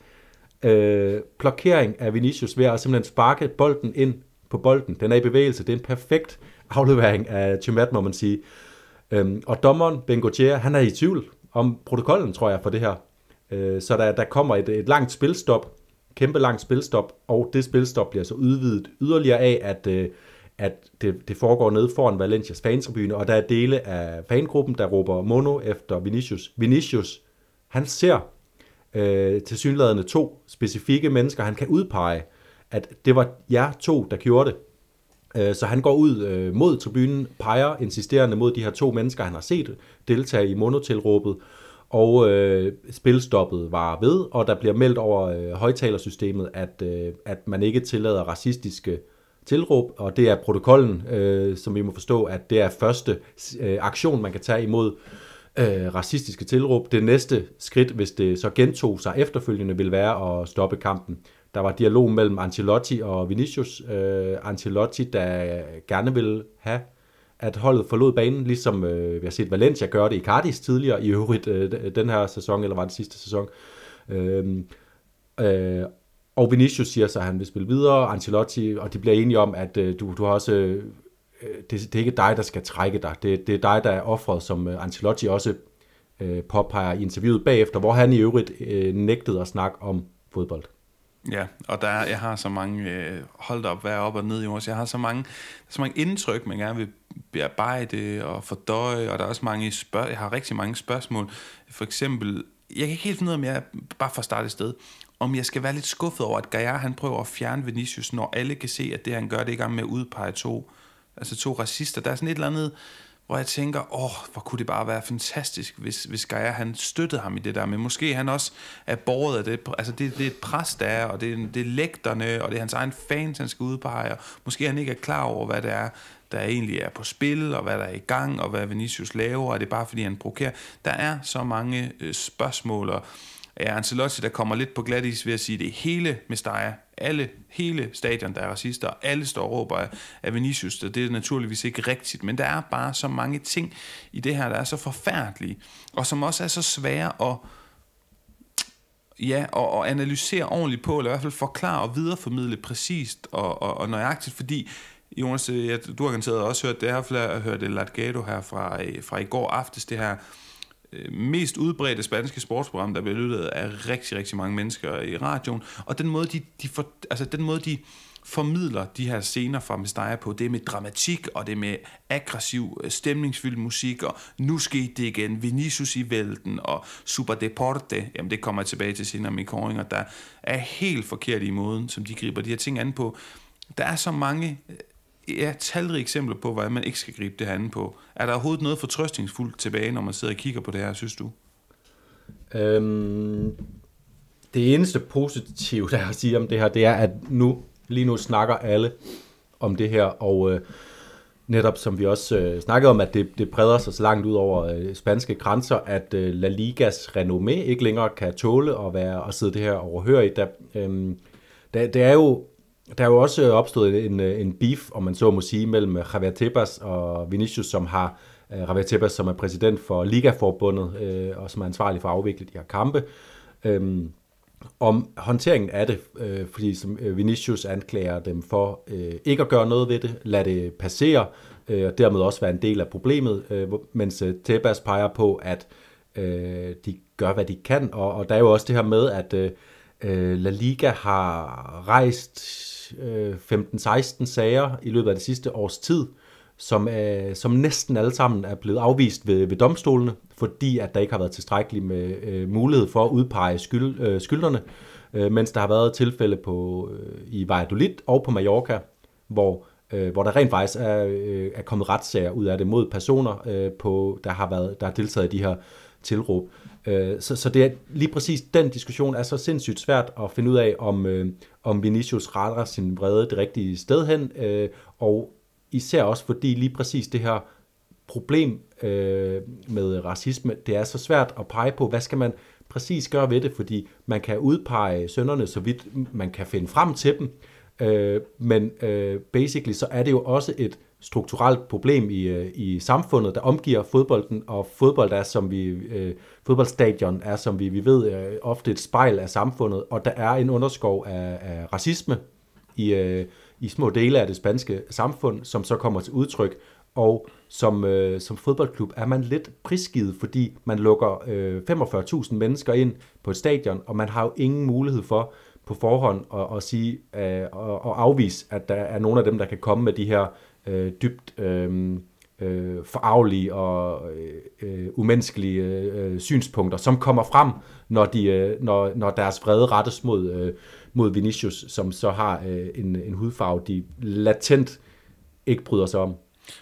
øh, blokering af Vinicius ved at simpelthen sparke bolden ind på bolden. Den er i bevægelse. Det er en perfekt aflevering af Chimat, må man sige. Øhm, og dommeren, Ben Gauthier, han er i tvivl om protokollen, tror jeg, for det her. Øh, så der, der kommer et, et langt spilstop, kæmpe langt spilstop, og det spilstop bliver så udvidet yderligere af, at, øh, at det, det foregår nede foran Valencias fantribune, og der er dele af fangruppen, der råber mono efter Vinicius. Vinicius, han ser øh, til synlædende to specifikke mennesker, han kan udpege, at det var jer to, der gjorde det. Øh, så han går ud øh, mod tribunen, peger insisterende mod de her to mennesker, han har set deltage i monotilråbet, og øh, spilstoppet var ved, og der bliver meldt over øh, højtalersystemet, at, øh, at man ikke tillader racistiske tilråb, og det er protokollen, øh, som vi må forstå, at det er første øh, aktion, man kan tage imod øh, Øh, racistiske tilråb. Det næste skridt, hvis det så gentog sig efterfølgende, vil være at stoppe kampen. Der var dialog mellem Ancelotti og Vinicius. Øh, Ancelotti, der gerne ville have, at holdet forlod banen, ligesom øh, vi har set Valencia gøre det i Cardis tidligere, i øvrigt øh, den her sæson, eller var det sidste sæson. Øh, øh, og Vinicius siger så, at han vil spille videre, Ancelotti, og de bliver enige om, at øh, du, du har også... Øh, Øh, det, det er ikke dig, der skal trække dig. Det, det er dig, der er offret, som øh, Ancelotti også øh, påpeger i interviewet bagefter, hvor han i øvrigt øh, nægtede at snakke om fodbold. Ja, og der er, jeg har så mange, øh, hold op, hvad op og ned i os, jeg har så mange, så mange indtryk, man gerne vil bearbejde og fordøje, og der er også mange spørg, jeg har rigtig mange spørgsmål. For eksempel, jeg kan ikke helt finde ud af, om jeg, bare for at starte et sted, om jeg skal være lidt skuffet over, at Gaia han prøver at fjerne Vinicius, når alle kan se, at det han gør, det er i gang med at udpege to, altså to racister. Der er sådan et eller andet, hvor jeg tænker, åh, hvor kunne det bare være fantastisk, hvis, hvis Gaia han støttede ham i det der, men måske han også er borget af det, altså det, det er et pres, der er, og det er, det er lægterne, og det er hans egen fans, han skal udpege, og måske han ikke er klar over, hvad det er, der egentlig er på spil, og hvad der er i gang, og hvad Vinicius laver, og det er bare fordi, han provokerer. Der er så mange øh, spørgsmål, og er Ancelotti, der kommer lidt på glat is ved at sige, at det hele Mestalla alle, hele stadion, der er racister, og alle står og råber af Vinicius, og det er naturligvis ikke rigtigt, men der er bare så mange ting i det her, der er så forfærdelige, og som også er så svære at ja, og, og analysere ordentligt på, eller i hvert fald forklare og videreformidle præcist og, og, og nøjagtigt, fordi Jonas, ja, du har garanteret også hørt det her, jeg har hørt det Latgado her fra, øh, fra i går aftes, det her Øh, mest udbredte spanske sportsprogram, der bliver lyttet af rigtig, rigtig mange mennesker i radioen. Og den måde, de, de, for, altså den måde, de formidler de her scener fra Mestalla på, det er med dramatik, og det er med aggressiv, øh, stemningsfyldt musik, og nu skete det igen, Vinicius i vælten, og Super Deporte, jamen det kommer jeg tilbage til senere med koringer, der er helt forkert i måden, som de griber de her ting an på. Der er så mange øh, ja, talrige eksempler på, hvordan man ikke skal gribe det her an på. Er der overhovedet noget fortrøstningsfuldt tilbage, når man sidder og kigger på det her, synes du? Øhm, det eneste positive, der er at sige om det her, det er, at nu, lige nu snakker alle om det her, og øh, netop som vi også øh, snakkede om, at det, det breder sig så langt ud over øh, spanske grænser, at øh, La Ligas renommé ikke længere kan tåle at være at sidde det her overhørigt. Der, øh, det, det er jo der er jo også øh, opstået en, øh, en beef, om man så må sige, mellem øh, Javier Tebas og Vinicius, som har Javier Tebas, som er præsident for Ligaforbundet, øh, og som er ansvarlig for at afvikle de her kampe, øh, om håndteringen af det, øh, fordi som Vinicius anklager dem for øh, ikke at gøre noget ved det, lade det passere, øh, og dermed også være en del af problemet, øh, mens Tebas peger på, at øh, de gør, hvad de kan, og, og der er jo også det her med, at øh, La Liga har rejst 15-16 sager i løbet af det sidste års tid, som, øh, som næsten alle sammen er blevet afvist ved, ved domstolene, fordi at der ikke har været tilstrækkeligt med øh, mulighed for at udpege skyld, øh, skylderne, øh, mens der har været tilfælde på, øh, i Valladolid og på Mallorca, hvor øh, hvor der rent faktisk er, øh, er kommet retssager ud af det mod personer, øh, på, der har været der har deltaget i de her tilråb. Øh, så, så det er lige præcis den diskussion er så sindssygt svært at finde ud af, om, øh, om Vinicius retter sin vrede det rigtige sted hen, øh, og især også fordi lige præcis det her problem øh, med racisme, det er så svært at pege på, hvad skal man præcis gøre ved det, fordi man kan udpege sønderne, så vidt man kan finde frem til dem, øh, men øh, basically så er det jo også et strukturelt problem i, øh, i samfundet, der omgiver fodbolden, og fodbold er, som vi, øh, fodboldstadion er, som vi, vi ved, øh, ofte et spejl af samfundet, og der er en underskov af, af racisme i, øh, i små dele af det spanske samfund, som så kommer til udtryk, og som, øh, som fodboldklub er man lidt prisgivet, fordi man lukker øh, 45.000 mennesker ind på et stadion, og man har jo ingen mulighed for på forhånd at, at sige øh, og, og afvise, at der er nogle af dem, der kan komme med de her øh, dybt øh, øh, forarvelige og øh, øh, umenneskelige øh, synspunkter, som kommer frem, når, de, øh, når, når deres vrede rettes mod, øh, mod Vinicius, som så har øh, en, en hudfarve, de latent ikke bryder sig om.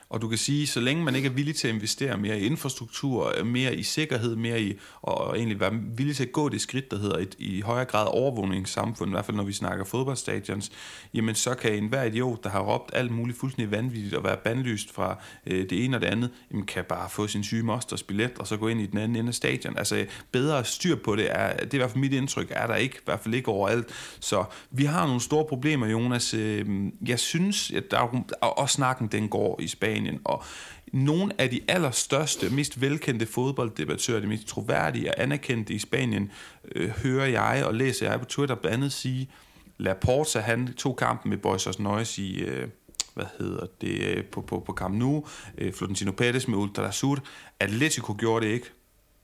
Og du kan sige, så længe man ikke er villig til at investere mere i infrastruktur, mere i sikkerhed, mere i, og egentlig være villig til at gå det skridt, der hedder et, i højere grad overvågningssamfund, i hvert fald når vi snakker fodboldstadions, jamen så kan enhver idiot, der har råbt alt muligt fuldstændig vanvittigt og være bandlyst fra øh, det ene og det andet, jamen kan bare få sin syge mosters billet og så gå ind i den anden ende af stadion. Altså bedre styr på det, er, det er i hvert fald mit indtryk, er der ikke, i hvert fald ikke overalt. Så vi har nogle store problemer, Jonas. Øh, jeg synes, at der er, og snakken den går i Spanien. Og nogle af de allerstørste, mest velkendte fodbolddebattører, de mest troværdige og anerkendte i Spanien, øh, hører jeg og læser jeg på Twitter blandt andet sige, Laporta, han tog kampen med Boysos Noyes i, øh, hvad hedder det, øh, på, på, på Camp Nou, øh, Florentino Pérez med Ultra Sur. Atletico gjorde det ikke.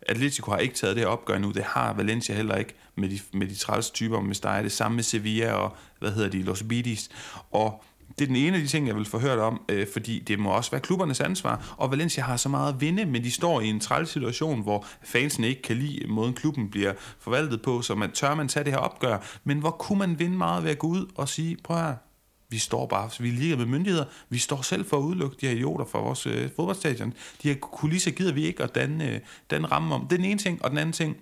Atletico har ikke taget det her opgør nu, det har Valencia heller ikke med de, med de træls typer med Steyr. Det samme med Sevilla og, hvad hedder de, Los Bidis. Og det er den ene af de ting, jeg vil få hørt om, øh, fordi det må også være klubbernes ansvar. Og Valencia har så meget at vinde, men de står i en træls situation, hvor fansene ikke kan lide måden, klubben bliver forvaltet på, så man tør man tage det her opgør. Men hvor kunne man vinde meget ved at gå ud og sige, prøv her, vi står bare, vi er med myndigheder, vi står selv for at udelukke de her idioter fra vores øh, fodboldstadion. De her kulisser gider vi ikke at danne, øh, danne ramme om. Det er den ene ting, og den anden ting,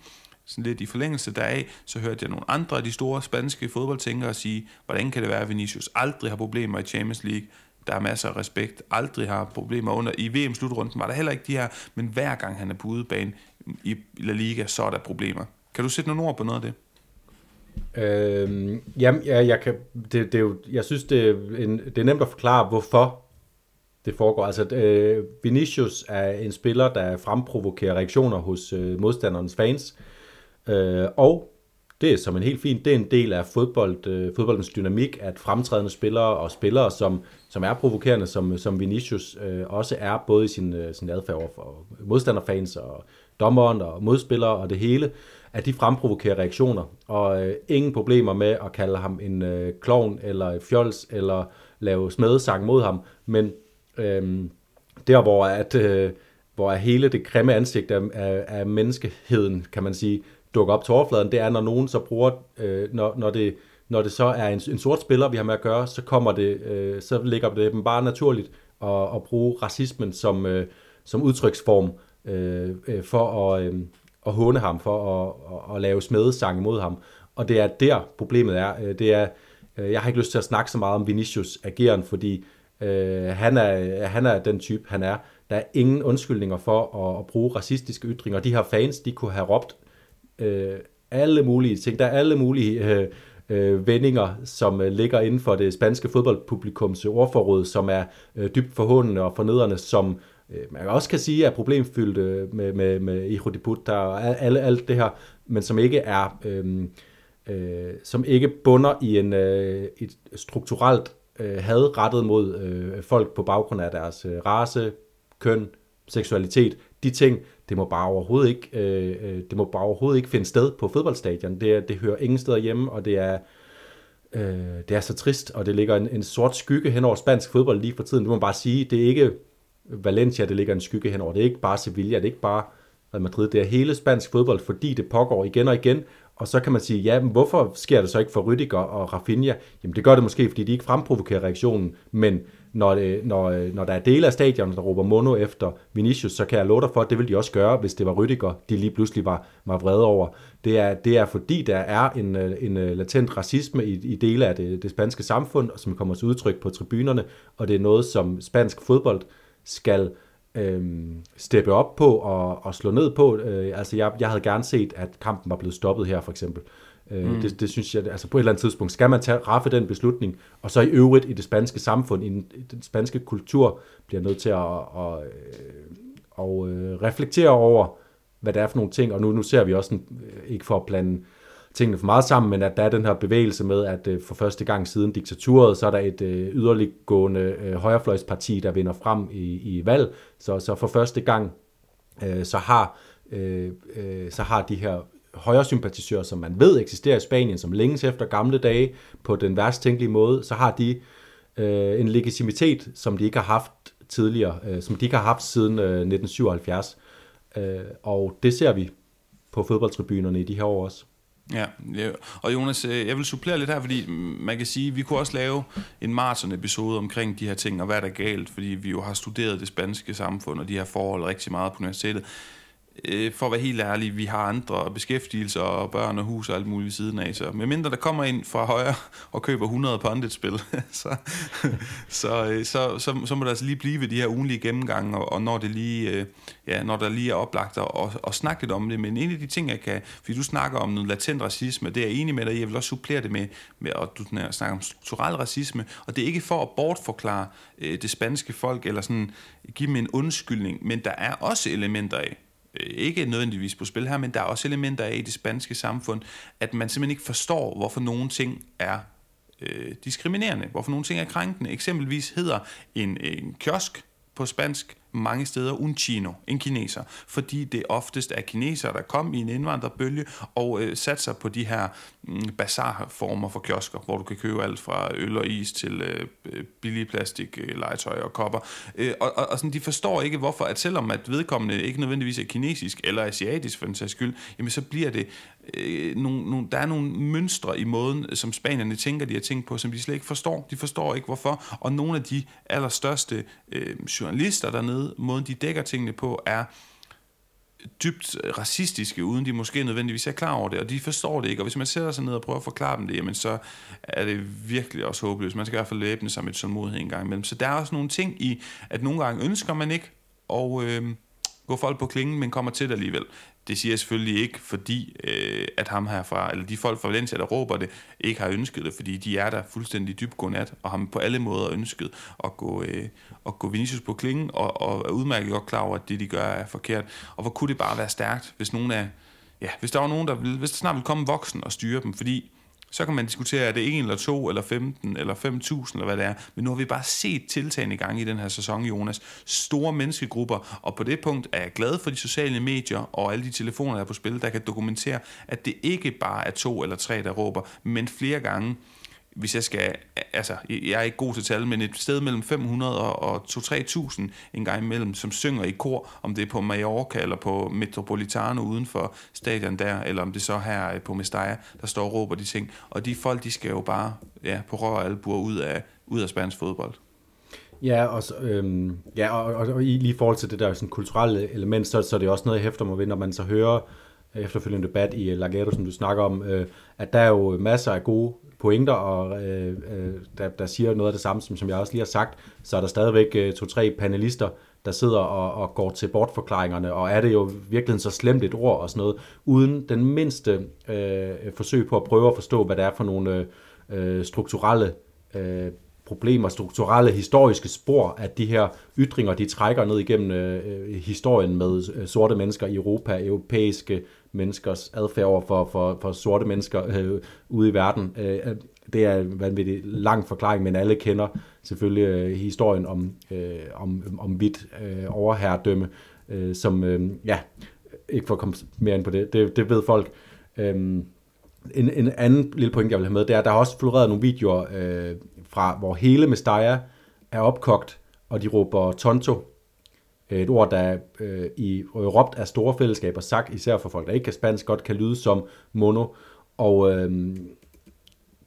sådan lidt i forlængelse deraf, så hørte jeg nogle andre af de store spanske fodboldtænkere sige, hvordan kan det være, at Vinicius aldrig har problemer i Champions League, der er masser af respekt, aldrig har problemer under. I VM-slutrunden var der heller ikke de her, men hver gang han er på udebane i La Liga, så er der problemer. Kan du sætte nogle ord på noget af det? Øhm, jamen, ja, jeg, kan, det, det er jo, jeg synes, det er, en, det er nemt at forklare, hvorfor det foregår. Altså, øh, Vinicius er en spiller, der fremprovokerer reaktioner hos øh, modstandernes fans, øh, Øh, og det er som en helt fin, det er en del af fodbold, øh, fodboldens dynamik, at fremtrædende spillere og spillere, som, som er provokerende, som, som Vinicius øh, også er, både i sin, øh, sin adfærd over for modstanderfans og dommeren og modspillere og det hele, at de fremprovokerer reaktioner, og øh, ingen problemer med at kalde ham en øh, klovn eller et fjols, eller lave smedesang mod ham, men øh, der hvor at, øh, hvor hele det grimme ansigt af, af, af menneskeheden, kan man sige, dukker op til overfladen, det er, når nogen så bruger, øh, når, når, det, når det så er en, en sort spiller, vi har med at gøre, så kommer det, øh, så ligger det dem bare naturligt at, at bruge racismen som, øh, som udtryksform øh, øh, for at, øh, at håne ham, for at, at, at lave smedesang imod ham. Og det er der problemet er. Øh, det er, øh, jeg har ikke lyst til at snakke så meget om Vinicius ageren, fordi øh, han, er, han er den type, han er. Der er ingen undskyldninger for at, at bruge racistiske ytringer. De her fans, de kunne have råbt øh, alle mulige ting. Der er alle mulige øh, øh, vendinger, som øh, ligger inden for det spanske fodboldpublikums ordforråd, som er øh, dybt forhåndende og fornedrende, som øh, man også kan sige er problemfyldt øh, med, med, med Hijo de Puta og alt, alt det her, men som ikke er... Øh, øh, som ikke bunder i en, øh, et strukturelt øh, had rettet mod øh, folk på baggrund af deres øh, race, køn, seksualitet. De ting, det må bare overhovedet ikke, øh, øh, det må bare overhovedet ikke finde sted på fodboldstadion. Det, det hører ingen steder hjemme, og det er, øh, det er så trist, og det ligger en, en sort skygge hen over spansk fodbold lige for tiden. Det må man bare sige, det er ikke Valencia, det ligger en skygge hen over. Det er ikke bare Sevilla, det er ikke bare Real Madrid, det er hele spansk fodbold, fordi det pågår igen og igen, og så kan man sige, ja, men hvorfor sker det så ikke for Rydiger og Rafinha? Jamen det gør det måske, fordi de ikke fremprovokerer reaktionen, men når, det, når, øh, når der er dele af stadion, der råber mono efter Vinicius, så kan jeg love dig for, at det ville de også gøre, hvis det var Rydiger, de lige pludselig var, var vrede over. Det er, det er fordi, der er en, øh, en latent racisme i, i dele af det, det spanske samfund, som kommer til udtryk på tribunerne, og det er noget, som spansk fodbold skal øh, steppe op på og, og slå ned på. Øh, altså jeg, jeg havde gerne set, at kampen var blevet stoppet her for eksempel. Øh, mm. det, det synes jeg, altså på et eller andet tidspunkt skal man tage, raffe den beslutning, og så i øvrigt i det spanske samfund, i den, i den spanske kultur, bliver nødt til at, at, at, at, at reflektere over, hvad det er for nogle ting, og nu, nu ser vi også, en, ikke for at blande tingene for meget sammen, men at der er den her bevægelse med, at øh, for første gang siden diktaturet, så er der et øh, yderliggående øh, højrefløjsparti, der vinder frem i, i valg. Så, så for første gang, øh, så, har, øh, øh, så har de her højre sympatisører, som man ved eksisterer i Spanien, som længes efter gamle dage, på den værst tænkelige måde, så har de øh, en legitimitet, som de ikke har haft tidligere, øh, som de ikke har haft siden øh, 1977. Øh, og det ser vi på fodboldtribunerne i de her år også. Ja, og Jonas, øh, jeg vil supplere lidt her, fordi man kan sige, at vi kunne også lave en maraton-episode omkring de her ting, og hvad der er galt, fordi vi jo har studeret det spanske samfund og de her forhold rigtig meget på universitetet øh, for at være helt ærlig, vi har andre beskæftigelser og børn og hus og alt muligt ved siden af. Så medmindre der kommer ind fra højre og køber 100 pundit-spil, så, så, øh, så, så, så må der altså lige blive ved de her ugenlige gennemgange, og, og når, det lige, øh, ja, når der lige er oplagt at og, og snakke lidt om det. Men en af de ting, jeg kan, fordi du snakker om noget latent racisme, det er jeg enig med dig jeg vil også supplere det med, med at du snakker om strukturel racisme, og det er ikke for at bortforklare øh, det spanske folk, eller sådan give dem en undskyldning, men der er også elementer af, Øh, ikke nødvendigvis på spil her, men der er også elementer af i det spanske samfund, at man simpelthen ikke forstår, hvorfor nogle ting er øh, diskriminerende, hvorfor nogle ting er krænkende. Eksempelvis hedder en, en kiosk på spansk mange steder un chino, en kineser, fordi det oftest er kinesere, der kom i en indvandrerbølge og øh, satte sig på de her mm, bazarformer for kiosker, hvor du kan købe alt fra øl og is til øh, øh billige plastik, øh, legetøj og kopper. Øh, og, og, og sådan, de forstår ikke, hvorfor, at selvom at vedkommende ikke nødvendigvis er kinesisk eller asiatisk for den sags skyld, jamen så bliver det øh, nogle, nogle, der er nogle mønstre i måden, som spanierne tænker, de har tænkt på, som de slet ikke forstår. De forstår ikke, hvorfor. Og nogle af de allerstørste øh, journalister dernede, måden de dækker tingene på, er dybt racistiske, uden de måske nødvendigvis er klar over det, og de forstår det ikke, og hvis man sætter sig ned og prøver at forklare dem det, jamen så er det virkelig også håbløst. Man skal i hvert fald læbne sig med et tålmodighed en gang imellem. Så der er også nogle ting i, at nogle gange ønsker man ikke, og øh, gå folk på klingen, men kommer til det alligevel. Det siger jeg selvfølgelig ikke, fordi øh, at ham herfra, eller de folk fra Valencia, der råber det, ikke har ønsket det, fordi de er der fuldstændig dybt godnat, og har på alle måder ønsket at gå, øh, at gå Vinicius på klingen, og, og er udmærket godt klar over, at det, de gør, er forkert. Og hvor kunne det bare være stærkt, hvis nogen af, ja, hvis der var nogen, der ville, hvis der snart ville komme voksen og styre dem, fordi så kan man diskutere, er det 1 eller 2 eller 15 eller 5.000 eller hvad det er. Men nu har vi bare set tiltagende i gang i den her sæson, Jonas. Store menneskegrupper, og på det punkt er jeg glad for de sociale medier og alle de telefoner, der er på spil, der kan dokumentere, at det ikke bare er to eller tre, der råber, men flere gange hvis jeg skal, altså, jeg er ikke god til tal, men et sted mellem 500 og 2-3.000 en gang imellem, som synger i kor, om det er på Mallorca eller på Metropolitano uden for stadion der, eller om det så her på Mestalla, der står og råber de ting. Og de folk, de skal jo bare ja, på rør og albuer ud af, ud af spansk fodbold. Ja, og, så, øhm, ja, og, og, og i lige forhold til det der sådan, kulturelle element, så, så er det også noget, jeg hæfter mig ved, når man så hører efterfølgende debat i Lagero, som du snakker om, øh, at der er jo masser af gode pointer, og øh, øh, der, der siger noget af det samme, som, som jeg også lige har sagt, så er der stadigvæk øh, to-tre panelister, der sidder og, og går til bortforklaringerne, og er det jo virkelig så slemt et ord og sådan noget, uden den mindste øh, forsøg på at prøve at forstå, hvad det er for nogle øh, strukturelle øh, problemer, strukturelle historiske spor, at de her ytringer, de trækker ned igennem øh, øh historien med øh, sorte mennesker i Europa, europæiske menneskers adfærd over for, for, for sorte mennesker øh, ude i verden. Øh, det er en vanvittig lang forklaring, men alle kender selvfølgelig øh, historien om, øh, om, om hvidt øh, overherredømme, øh, som, øh, ja, ikke for at komme mere ind på det, det, det ved folk. Øh, en, en anden lille point, jeg vil have med, det er, at der har også floreret nogle videoer øh, fra, hvor hele Mestaya er opkogt, og de råber Tonto, Øh, et ord, der øh, i råbt af store fællesskaber sagt, især for folk, der ikke kan spansk, godt kan lyde som mono. Og øh,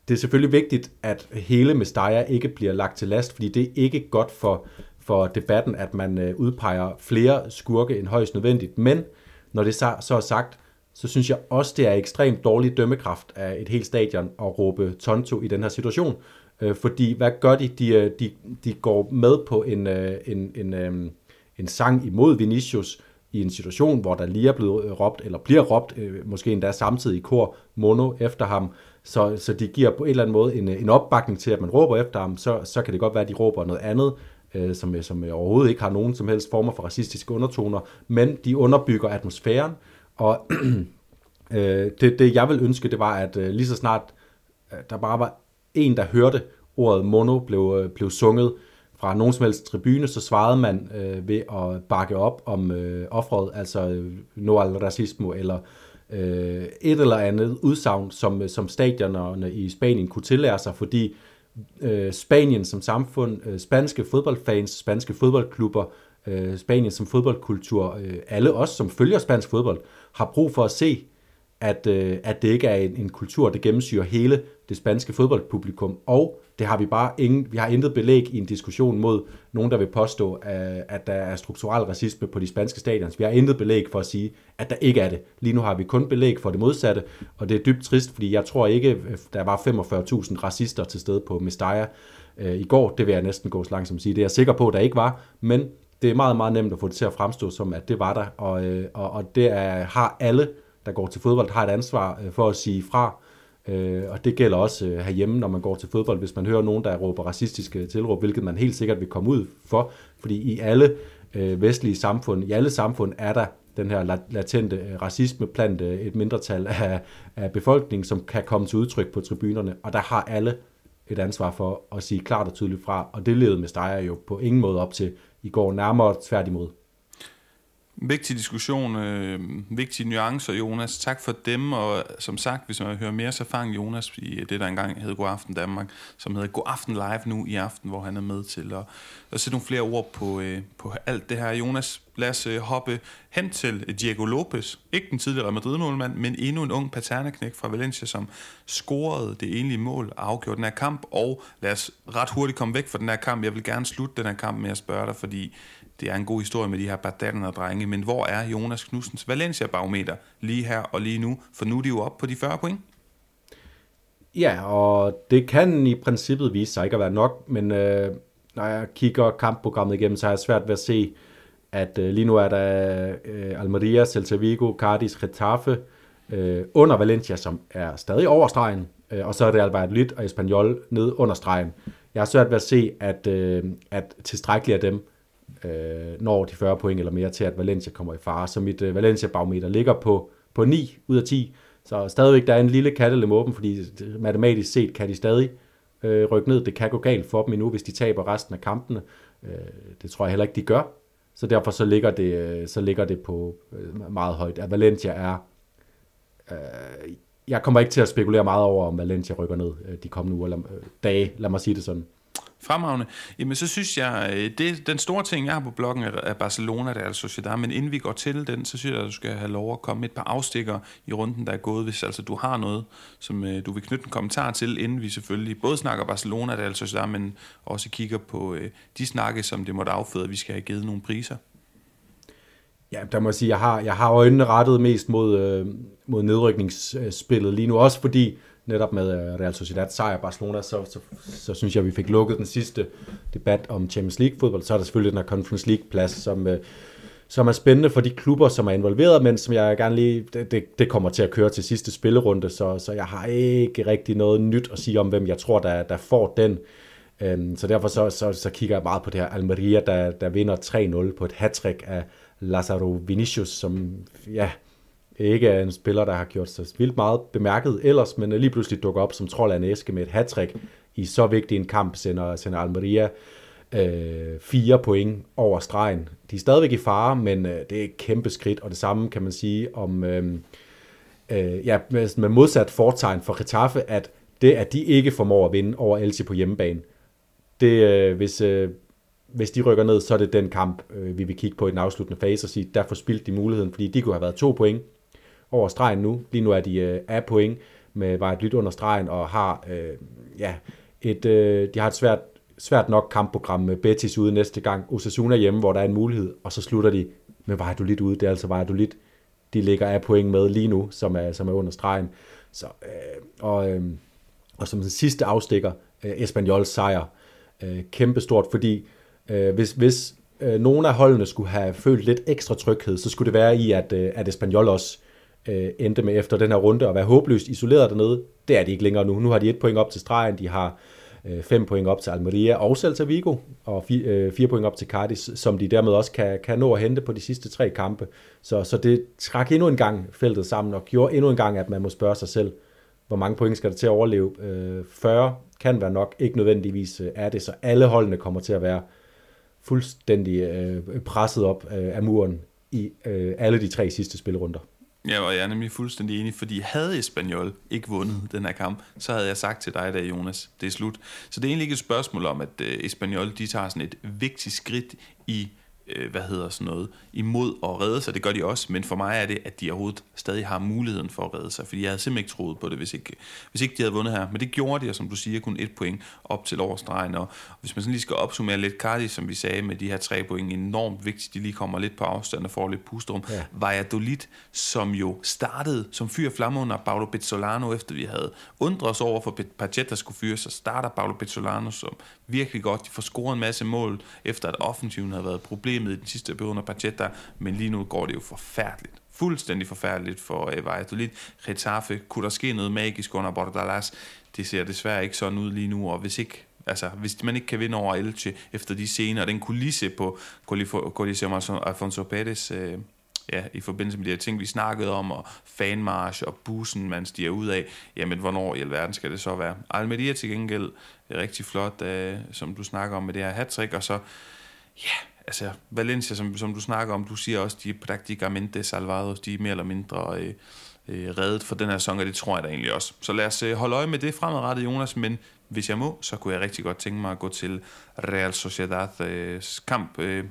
det er selvfølgelig vigtigt, at hele Mestalla ikke bliver lagt til last, fordi det er ikke godt for, for debatten, at man øh, udpeger flere skurke end højst nødvendigt. Men når det så, så er sagt, så synes jeg også, det er ekstremt dårlig dømmekraft af et helt stadion at råbe Tonto i den her situation. Øh, fordi hvad gør de? De, øh, de, de går med på en, øh, en, en, en en sang imod Vinicius i en situation, hvor der lige er blevet øh, råbt, eller bliver råbt, øh, måske endda samtidig i kor, mono efter ham, så, så de giver på en eller anden måde en, øh, en opbakning til, at man råber efter ham, så, så kan det godt være, at de råber noget andet, øh, som, øh, som overhovedet ikke har nogen som helst former for racistiske undertoner, men de underbygger atmosfæren, og øh, det, det jeg vil ønske, det var, at øh, lige så snart øh, der bare var en, der hørte ordet mono blev, øh, blev sunget, fra nogen som helst tribune, så svarede man øh, ved at bakke op om øh, offret, altså øh, no al racismo, eller øh, et eller andet udsagn, som, øh, som stadionerne i Spanien kunne tillære sig, fordi øh, Spanien som samfund, øh, spanske fodboldfans, spanske fodboldklubber, øh, Spanien som fodboldkultur, øh, alle os, som følger spansk fodbold, har brug for at se, at, øh, at det ikke er en, en kultur, der gennemsyrer hele det spanske fodboldpublikum, og det har vi bare ingen, vi har intet belæg i en diskussion mod nogen, der vil påstå, øh, at der er strukturel racisme på de spanske stadions. Vi har intet belæg for at sige, at der ikke er det. Lige nu har vi kun belæg for det modsatte, og det er dybt trist, fordi jeg tror ikke, øh, der var 45.000 racister til stede på Mestalla øh, i går. Det vil jeg næsten gå så langt som at sige. Det er jeg sikker på, at der ikke var, men det er meget, meget nemt at få det til at fremstå som, at det var der, og, og, og det er, har alle, der går til fodbold, har et ansvar for at sige fra, Øh, og det gælder også øh, herhjemme, når man går til fodbold, hvis man hører nogen, der råber racistiske tilråb, hvilket man helt sikkert vil komme ud for, fordi i alle øh, vestlige samfund, i alle samfund er der den her latente øh, racisme blandt øh, et mindretal af, af befolkningen, som kan komme til udtryk på tribunerne, og der har alle et ansvar for at sige klart og tydeligt fra, og det levede med Steyer jo på ingen måde op til i går, nærmere tværtimod. Vigtig diskussion, øh, vigtige nuancer, Jonas. Tak for dem, og som sagt, hvis man hører mere, så fang Jonas i det, der engang hed God Aften Danmark, som hedder God Aften Live nu i aften, hvor han er med til at, at sætte nogle flere ord på, øh, på alt det her. Jonas, lad os øh, hoppe hen til Diego Lopez. Ikke den tidligere Madrid-målmand, men endnu en ung paterneknæk fra Valencia, som scorede det enlige mål og afgjorde den her kamp. Og lad os ret hurtigt komme væk fra den her kamp. Jeg vil gerne slutte den her kamp med at spørge dig, fordi det er en god historie med de her Badaterne og drenge, men hvor er Jonas Knudsens Valencia-barometer lige her og lige nu? For nu er de jo oppe på de 40 point. Ja, og det kan i princippet vise sig ikke at være nok, men øh, når jeg kigger kampprogrammet igennem, så har jeg svært ved at se at øh, lige nu er der øh, Almeria, Celta Vigo, Cardis, Getafe øh, under Valencia, som er stadig over stregen, øh, og så er det Valladolid og Espanyol ned under stregen. Jeg har svært ved at se, at, øh, at tilstrækkeligt af dem øh, når de 40 point eller mere til, at Valencia kommer i fare. Så mit øh, Valencia-barometer ligger på, på 9 ud af 10. Så stadigvæk, der er en lille kattelem åben, fordi øh, matematisk set kan de stadig øh, rykke ned. Det kan gå galt for dem endnu, hvis de taber resten af kampene. Øh, det tror jeg heller ikke, de gør. Så derfor så ligger det, øh, så ligger det på øh, meget højt. At Valencia er... Øh, jeg kommer ikke til at spekulere meget over, om Valencia rykker ned øh, de kommende uger, eller, øh, dage, lad mig sige det sådan. Fremragende. Jamen, så synes jeg, øh, det, den store ting, jeg har på bloggen, er Barcelona, der er altså Sociedad, men inden vi går til den, så synes jeg, at du skal have lov at komme med et par afstikker i runden, der er gået, hvis altså du har noget, som øh, du vil knytte en kommentar til, inden vi selvfølgelig både snakker Barcelona, der er altså Sociedad, men også kigger på øh, de snakke, som det måtte afføde, at vi skal have givet nogle priser. Ja, der må jeg sige, jeg har, jeg har øjnene rettet mest mod, øh, mod nedrykningsspillet lige nu, også fordi netop med øh, Real Sociedad sejr Barcelona, så, så, så synes jeg, at vi fik lukket den sidste debat om Champions League fodbold. Så er der selvfølgelig den her Conference League plads, som, øh, som er spændende for de klubber, som er involveret, men som jeg gerne lige, det, det, det kommer til at køre til sidste spillerunde, så, så jeg har ikke rigtig noget nyt at sige om, hvem jeg tror, der, der får den. Øhm, så derfor så, så, så kigger jeg meget på det her Almeria, der, der vinder 3-0 på et hat af Lazaro Vinicius, som ja, ikke er en spiller, der har gjort sig vildt meget bemærket ellers, men lige pludselig dukker op som trold af en æske med et hat i så vigtig en kamp, sender, sender Almeria øh, fire point over stregen. De er stadigvæk i fare, men øh, det er et kæmpe skridt, og det samme kan man sige om øh, øh, ja, med, med modsat fortegn for Getafe, at det, at de ikke formår at vinde over Elche på hjemmebane, det, øh, hvis, øh, hvis de rykker ned, så er det den kamp, øh, vi vil kigge på i den afsluttende fase og sige, derfor spildte de muligheden, fordi de kunne have været to point over stregen nu. Lige nu er de øh, af point med bare et lyt under stregen og har øh, ja, et, øh, de har et svært, svært nok kampprogram med Betis ude næste gang. Osasuna hjemme, hvor der er en mulighed, og så slutter de med lidt ude. Det er altså lidt, de ligger af point med lige nu, som er, som er under stregen. Så, øh, og, øh, og som den sidste afstikker, øh, Espanyols sejr. Øh, kæmpestort, fordi øh, hvis, hvis øh, nogle af holdene skulle have følt lidt ekstra tryghed, så skulle det være i, at, øh, at Espanyol også øh, endte med efter den her runde at være håbløst isoleret dernede. Det er de ikke længere nu. Nu har de et point op til stregen, de har øh, fem point op til Almeria og Celta Vigo, og fi, øh, fire point op til Cardis, som de dermed også kan, kan nå at hente på de sidste tre kampe. Så, så det trak endnu en gang feltet sammen, og gjorde endnu en gang, at man må spørge sig selv, hvor mange point skal der til at overleve? Øh, 40 kan være nok, ikke nødvendigvis øh, er det, så alle holdene kommer til at være fuldstændig øh, presset op øh, af muren i øh, alle de tre sidste spilrunder. Ja, og jeg er nemlig fuldstændig enig, fordi havde Espanyol ikke vundet den her kamp, så havde jeg sagt til dig der, Jonas, det er slut. Så det er egentlig ikke et spørgsmål om, at øh, Espanyol, de tager sådan et vigtigt skridt i øh, hvad hedder sådan noget, imod at redde sig. Det gør de også, men for mig er det, at de overhovedet stadig har muligheden for at redde sig, fordi jeg havde simpelthen ikke troet på det, hvis ikke, hvis ikke de havde vundet her. Men det gjorde de, og som du siger, kun et point op til overstregen. Og hvis man sådan lige skal opsummere lidt, Cardi, som vi sagde, med de her tre point, enormt vigtigt, de lige kommer lidt på afstand og får lidt pusterum. Ja. Valladolid, som jo startede som fyr flamme under Paolo Pezzolano, efter vi havde undret os over, for Pacheta skulle fyre, så starter Paolo Pezzolano som virkelig godt. De får scoret en masse mål, efter at offensiven havde været problemet i den sidste periode under Pacheta, men lige nu går det jo forfærdeligt. Fuldstændig forfærdeligt for øh, Valladolid. Getafe, kunne der ske noget magisk under Bordalas? Det ser desværre ikke sådan ud lige nu, og hvis ikke Altså, hvis man ikke kan vinde over Elche efter de scener, den kulisse på Coliseum Alfonso Pérez, øh, ja, i forbindelse med de her ting, vi snakkede om, og fanmarsch og bussen, man stiger ud af, jamen, hvornår i alverden skal det så være? Almeria til gengæld er rigtig flot, øh, som du snakker om med det her hat og så, ja, altså, Valencia, som, som du snakker om, du siger også, de praktikamente salvados, de er mere eller mindre øh, øh, reddet for den her sæson, og det tror jeg da egentlig også. Så lad os øh, holde øje med det fremadrettet, Jonas, men hvis jeg må, så kunne jeg rigtig godt tænke mig at gå til Real Sociedad's øh, kamp øh,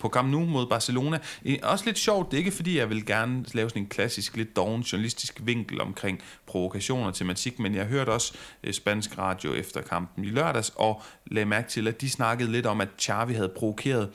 på Camp Nou mod Barcelona. Også lidt sjovt, det er ikke fordi, jeg vil gerne lave sådan en klassisk, lidt doven journalistisk vinkel omkring provokationer og tematik, men jeg hørte også øh, spansk radio efter kampen i lørdags, og lagde mærke til, at de snakkede lidt om, at Xavi havde provokeret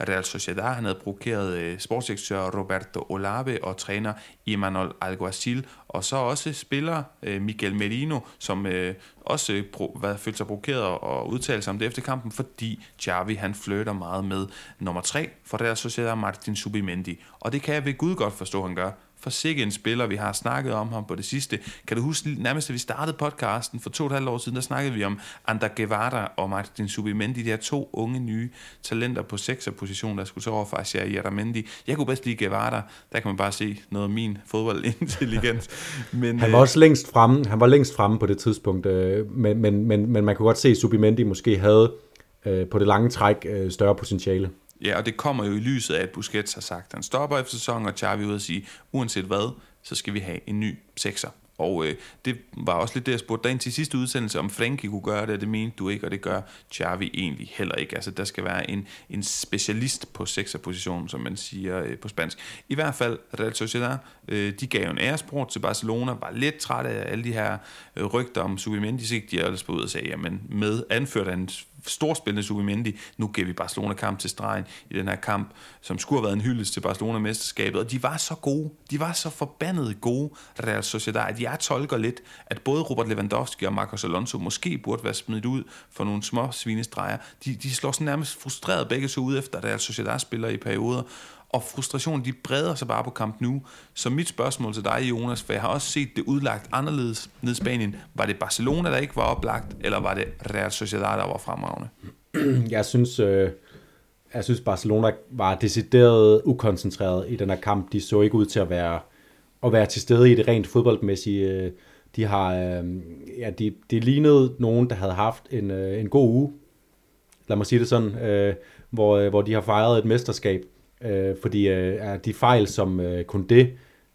Real Sociedad, han havde provokeret øh, sportsdirektør Roberto Olave og træner Emanuel Alguacil, Og så også spiller øh, Miguel Merino, som øh, også var pro, hvad, følte sig provokeret og udtalte sig om det efter kampen, fordi Xavi han flytter meget med nummer 3 for Real Sociedad, Martin Subimendi. Og det kan jeg ved Gud godt forstå, han gør for sikke en spiller, vi har snakket om ham på det sidste. Kan du huske, nærmest da vi startede podcasten for to og et halvt år siden, der snakkede vi om Ander Guevara og Martin Subimendi, de her to unge nye talenter på sekserposition, der skulle så over for Asia Yaramendi. Jeg kunne bedst lide Guevara, der kan man bare se noget af min fodboldintelligens. Men, han var øh, også længst fremme, han var længst fremme på det tidspunkt, øh, men, men, men, men man kunne godt se, at Subimendi måske havde øh, på det lange træk større potentiale. Ja, og det kommer jo i lyset af, at Busquets har sagt, at han stopper efter sæsonen, og Xavi ud og sige, uanset hvad, så skal vi have en ny sekser. Og øh, det var også lidt det, jeg spurgte dig ind til sidste udsendelse, om Frenkie kunne gøre det, og det mente du ikke, og det gør Xavi egentlig heller ikke. Altså, der skal være en, en specialist på sekserpositionen, som man siger øh, på spansk. I hvert fald, Real Sociedad, øh, de gav en æresport til Barcelona, var lidt træt af alle de her øh, rygter om Subimendi, så gik de ellers på ud og sagde, jamen med anført af en storspillende Subimendi. Nu giver vi Barcelona kamp til stregen i den her kamp, som skulle have været en hyldest til Barcelona-mesterskabet. Og de var så gode. De var så forbandet gode, Real Sociedad, at jeg tolker lidt, at både Robert Lewandowski og Marcos Alonso måske burde være smidt ud for nogle små svinestreger. De, de slår sådan nærmest frustreret begge så ud efter, Real Sociedad spiller i perioder og frustrationen de breder sig bare på kamp nu. Så mit spørgsmål til dig, Jonas, for jeg har også set det udlagt anderledes ned i Spanien. Var det Barcelona, der ikke var oplagt, eller var det Real Sociedad, der var fremragende? Jeg synes, øh, jeg synes Barcelona var decideret ukoncentreret i den her kamp. De så ikke ud til at være, at være til stede i det rent fodboldmæssige. De har, øh, ja, de, de lignede nogen, der havde haft en, øh, en god uge. Lad mig sige det sådan, øh, hvor, øh, hvor de har fejret et mesterskab Øh, fordi øh, de fejl, som øh, Koundé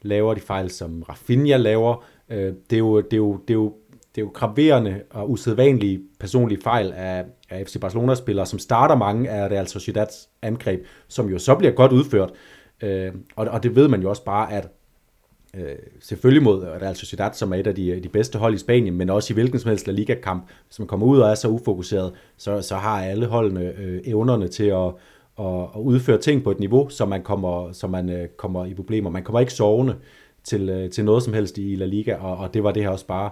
laver, de fejl, som Rafinha laver, øh, det, er jo, det, er jo, det, er jo, det er jo graverende og usædvanlige personlige fejl af, af FC Barcelona-spillere, som starter mange af Real Sociedads angreb, som jo så bliver godt udført. Øh, og, og det ved man jo også bare, at øh, selvfølgelig mod Real Sociedad, som er et af de, de bedste hold i Spanien, men også i hvilken som helst La Liga-kamp, hvis man kommer ud og er så ufokuseret, så, så har alle holdene øh, evnerne til at, og, og udføre ting på et niveau, så man kommer, så man, øh, kommer i problemer. Man kommer ikke sovende til, øh, til noget som helst i La Liga, og, og det var det her også bare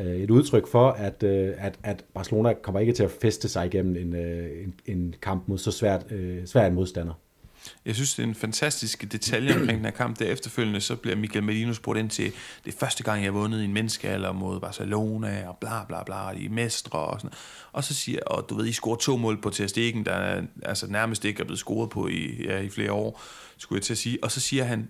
øh, et udtryk for, at, øh, at, at Barcelona kommer ikke til at feste sig igennem en, øh, en, en kamp mod så svært, øh, svær en modstander. Jeg synes, det er en fantastisk detalje omkring den her kamp. Der efterfølgende, så bliver Michael Medino spurgt ind til, det er første gang, jeg har vundet i en menneskealder mod Barcelona, og bla bla bla, de er mestre og sådan Og så siger og du ved, I scorer to mål på Ter Stegen, der altså nærmest ikke er blevet scoret på i, ja, i flere år, skulle jeg til at sige. Og så siger han,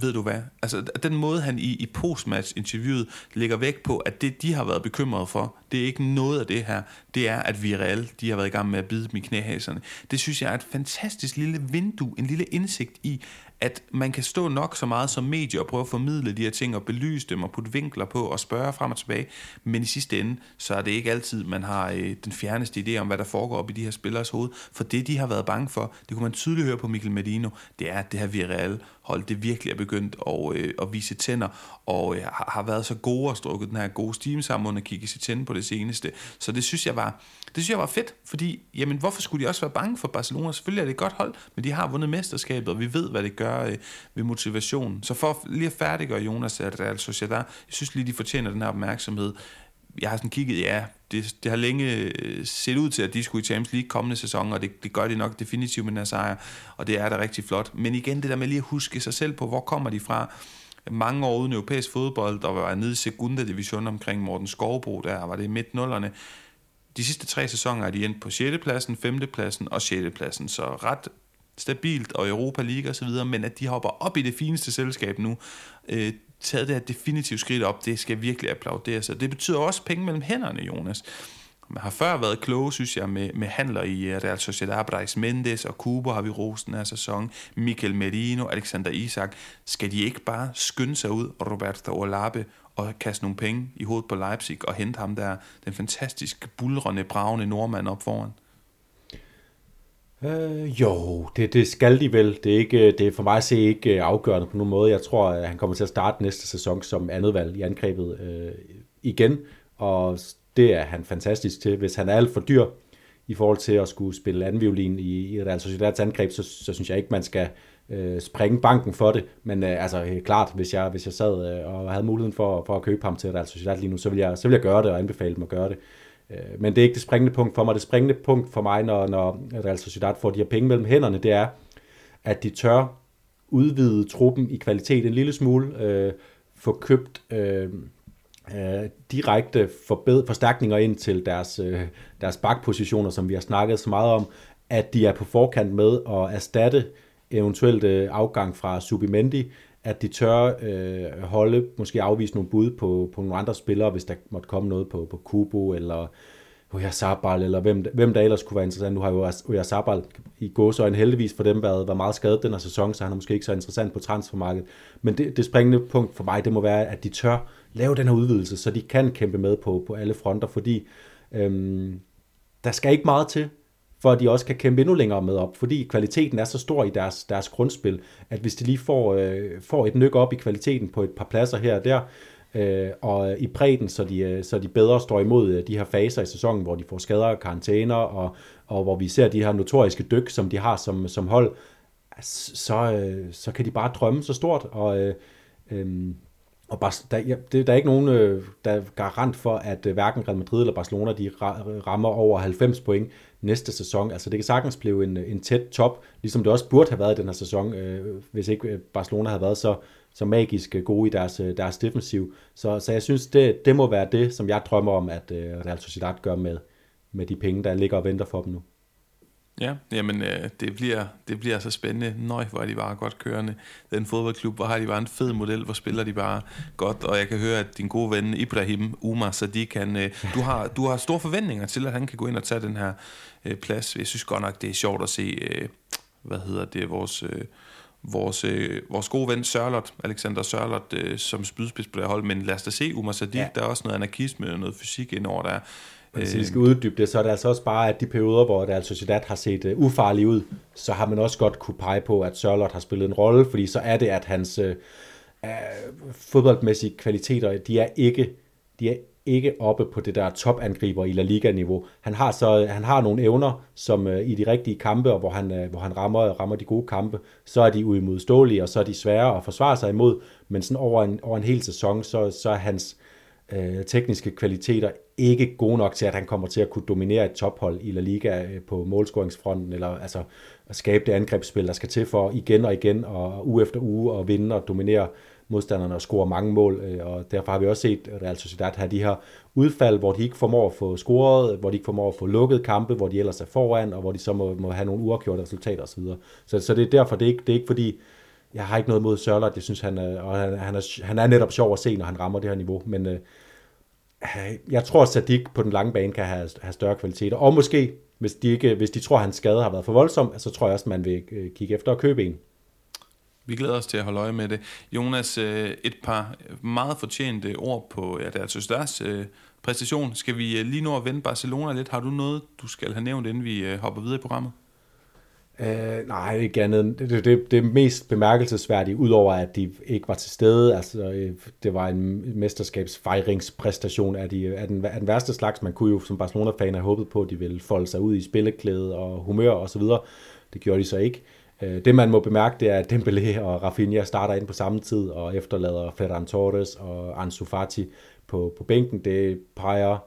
ved du hvad? Altså, den måde, han i, i postmatch-interviewet lægger væk på, at det, de har været bekymret for, det er ikke noget af det her. Det er, at vi reelt, de har været i gang med at bide dem i knæhaserne. Det synes jeg er et fantastisk lille vindue, en lille indsigt i, at man kan stå nok så meget som medie og prøve at formidle de her ting og belyse dem og putte vinkler på og spørge frem og tilbage. Men i sidste ende, så er det ikke altid, man har øh, den fjerneste idé om, hvad der foregår op i de her spillers hoved. For det, de har været bange for, det kunne man tydeligt høre på Mikkel Medino, det er, at det her Villarreal hold, det virkelig er begyndt at, øh, at vise tænder, og øh, har været så gode og strukket den her gode stime sammen under kigge sit tænde på det seneste. Så det synes jeg var, det synes jeg var fedt, fordi, jamen, hvorfor skulle de også være bange for Barcelona? Selvfølgelig er det et godt hold, men de har vundet mesterskabet, og vi ved, hvad det gør øh, ved motivation. Så for lige at færdiggøre Jonas at Real Sociedad, jeg synes lige, de fortjener den her opmærksomhed. Jeg har sådan kigget, ja, det, det har længe øh, set ud til, at de skulle i Champions League kommende sæson, og det, det gør de nok definitivt med den her sejr, og det er da rigtig flot. Men igen, det der med lige at huske sig selv på, hvor kommer de fra? mange år uden europæisk fodbold, der var nede i Segunda Division omkring Morten Skovbro, der var det i midt nullerne. De sidste tre sæsoner er de endt på 6. pladsen, 5. pladsen og 6. pladsen, så ret stabilt og Europa League osv., men at de hopper op i det fineste selskab nu, øh, taget det her definitivt skridt op, det skal virkelig applauderes. Og det betyder også penge mellem hænderne, Jonas. Man har før været kloge, synes jeg, med, med handler i øh, Real Sociedad. Brais Mendes og Kuba har vi rost den her sæson. Mikel Merino, Alexander Isak. Skal de ikke bare skynde sig ud, Roberto Olape, og kaste nogle penge i hovedet på Leipzig og hente ham der, den fantastisk bulrende, bravende nordmand op foran? Øh, jo, det, det skal de vel. Det er, ikke, det er for mig at se ikke afgørende på nogen måde. Jeg tror, at han kommer til at starte næste sæson som andet valg i angrebet øh, igen, og det er han fantastisk til. Hvis han er alt for dyr i forhold til at skulle spille anden violin i, i Real Sociedads angreb, så, så synes jeg ikke, man skal, øh, springe banken for det, men øh, altså helt klart, hvis jeg, hvis jeg sad øh, og havde muligheden for, for at købe ham til Real Sociedad lige nu, så vil jeg, så vil jeg gøre det og anbefale dem at gøre det. Øh, men det er ikke det springende punkt for mig. Det springende punkt for mig, når, når Real Sociedad får de her penge mellem hænderne, det er, at de tør udvide truppen i kvalitet en lille smule, øh, få købt øh, øh, direkte forbed- forstærkninger ind til deres, øh, deres bakpositioner, som vi har snakket så meget om, at de er på forkant med at erstatte eventuelt øh, afgang fra Subimendi, at de tør øh, holde, måske afvise nogle bud på, på nogle andre spillere, hvis der måtte komme noget på, på Kubo eller Oyarzabal, eller hvem, hvem der ellers kunne være interessant. Nu har jo Oyarzabal i gåsøjne heldigvis for dem været, været meget skadet den her sæson, så han er måske ikke så interessant på transfermarkedet. Men det, det springende punkt for mig, det må være, at de tør lave den her udvidelse, så de kan kæmpe med på, på alle fronter, fordi øhm, der skal ikke meget til, for at de også kan kæmpe endnu længere med op, fordi kvaliteten er så stor i deres, deres grundspil, at hvis de lige får, øh, får et nyk op i kvaliteten på et par pladser her og der, øh, og i bredden, så de, øh, så de bedre står imod øh, de her faser i sæsonen, hvor de får skader og karantæner, og, og hvor vi ser de her notoriske dyk, som de har som, som hold, så, øh, så kan de bare drømme så stort, og øh, øh, og bare, der, ja, det, der er ikke nogen, øh, der er garant for, at øh, hverken Real Madrid eller Barcelona de rammer over 90 point næste sæson. Altså det kan sagtens blive en, en tæt top, ligesom det også burde have været i den her sæson, øh, hvis ikke øh, Barcelona havde været så, så magisk øh, gode i deres, øh, deres defensiv. Så, så jeg synes, det, det må være det, som jeg drømmer om, at øh, Real Sociedad gør med, med de penge, der ligger og venter for dem nu. Ja, jamen øh, det, bliver, det bliver så spændende. Nøj, hvor er de bare godt kørende. Den fodboldklub, hvor har de bare en fed model, hvor spiller de bare godt. Og jeg kan høre, at din gode ven Ibrahim Umar Sadiq, han, øh, du, har, du har store forventninger til, at han kan gå ind og tage den her øh, plads. Jeg synes godt nok, det er sjovt at se, øh, hvad hedder det, vores... Øh, vores, øh, vores gode ven Sørlot, Alexander Sørlot, øh, som spydspids på det hold, men lad os da se Umar Sadiq, ja. der er også noget anarkisme og noget fysik indover der. Hvis vi skal uddybe det, så er det altså også bare, at de perioder, hvor det altså Sociedad har set uh, ufarlig ud, så har man også godt kunne pege på, at Sørlot har spillet en rolle, fordi så er det, at hans uh, fodboldmæssige kvaliteter, de er ikke, de er ikke oppe på det der topangriber i La Liga-niveau. Han har så han har nogle evner, som øh, i de rigtige kampe, og hvor han, øh, hvor han rammer, rammer de gode kampe, så er de uimodståelige, og så er de svære at forsvare sig imod, men sådan over en, over en hel sæson, så, så er hans øh, tekniske kvaliteter ikke gode nok til, at han kommer til at kunne dominere et tophold i La Liga øh, på målscoringsfronten, eller altså at skabe det angrebsspil, der skal til for igen og igen, og uge efter uge, at vinde og dominere modstanderne at score mange mål, øh, og derfor har vi også set Real Sociedad have de her udfald, hvor de ikke formår at få scoret, hvor de ikke formår at få lukket kampe, hvor de ellers er foran, og hvor de så må, må have nogle uafgjorte resultater osv. Så, så det er derfor, det er ikke, det er ikke fordi, jeg har ikke noget mod Sørlot, jeg synes, han er, og han, han, er, han er netop sjov at se, når han rammer det her niveau, men øh, øh jeg tror, at Sadik på den lange bane kan have, have større kvaliteter. Og måske, hvis de, ikke, hvis de tror, at hans skade har været for voldsom, så tror jeg også, at man vil øh, kigge efter at købe en. Vi glæder os til at holde øje med det. Jonas, øh, et par meget fortjente ord på, ja, altså deres søsters præstation. Skal vi øh, lige nu at vende Barcelona lidt? Har du noget, du skal have nævnt, inden vi hopper videre i programmet? Uh, nej, ikke andet. Det, det, det mest bemærkelsesværdige, udover at de ikke var til stede, altså det var en mesterskabsfejringspræstation af, de, af, den, af den værste slags. Man kunne jo som Barcelona-fan have håbet på, at de ville folde sig ud i spilleklæde og humør og så videre. Det gjorde de så ikke. Uh, Øh, det man må bemærke, det er, at Dembélé og Rafinha starter ind på samme tid og efterlader Ferran Torres og Ansu Fati på, på bænken. Det peger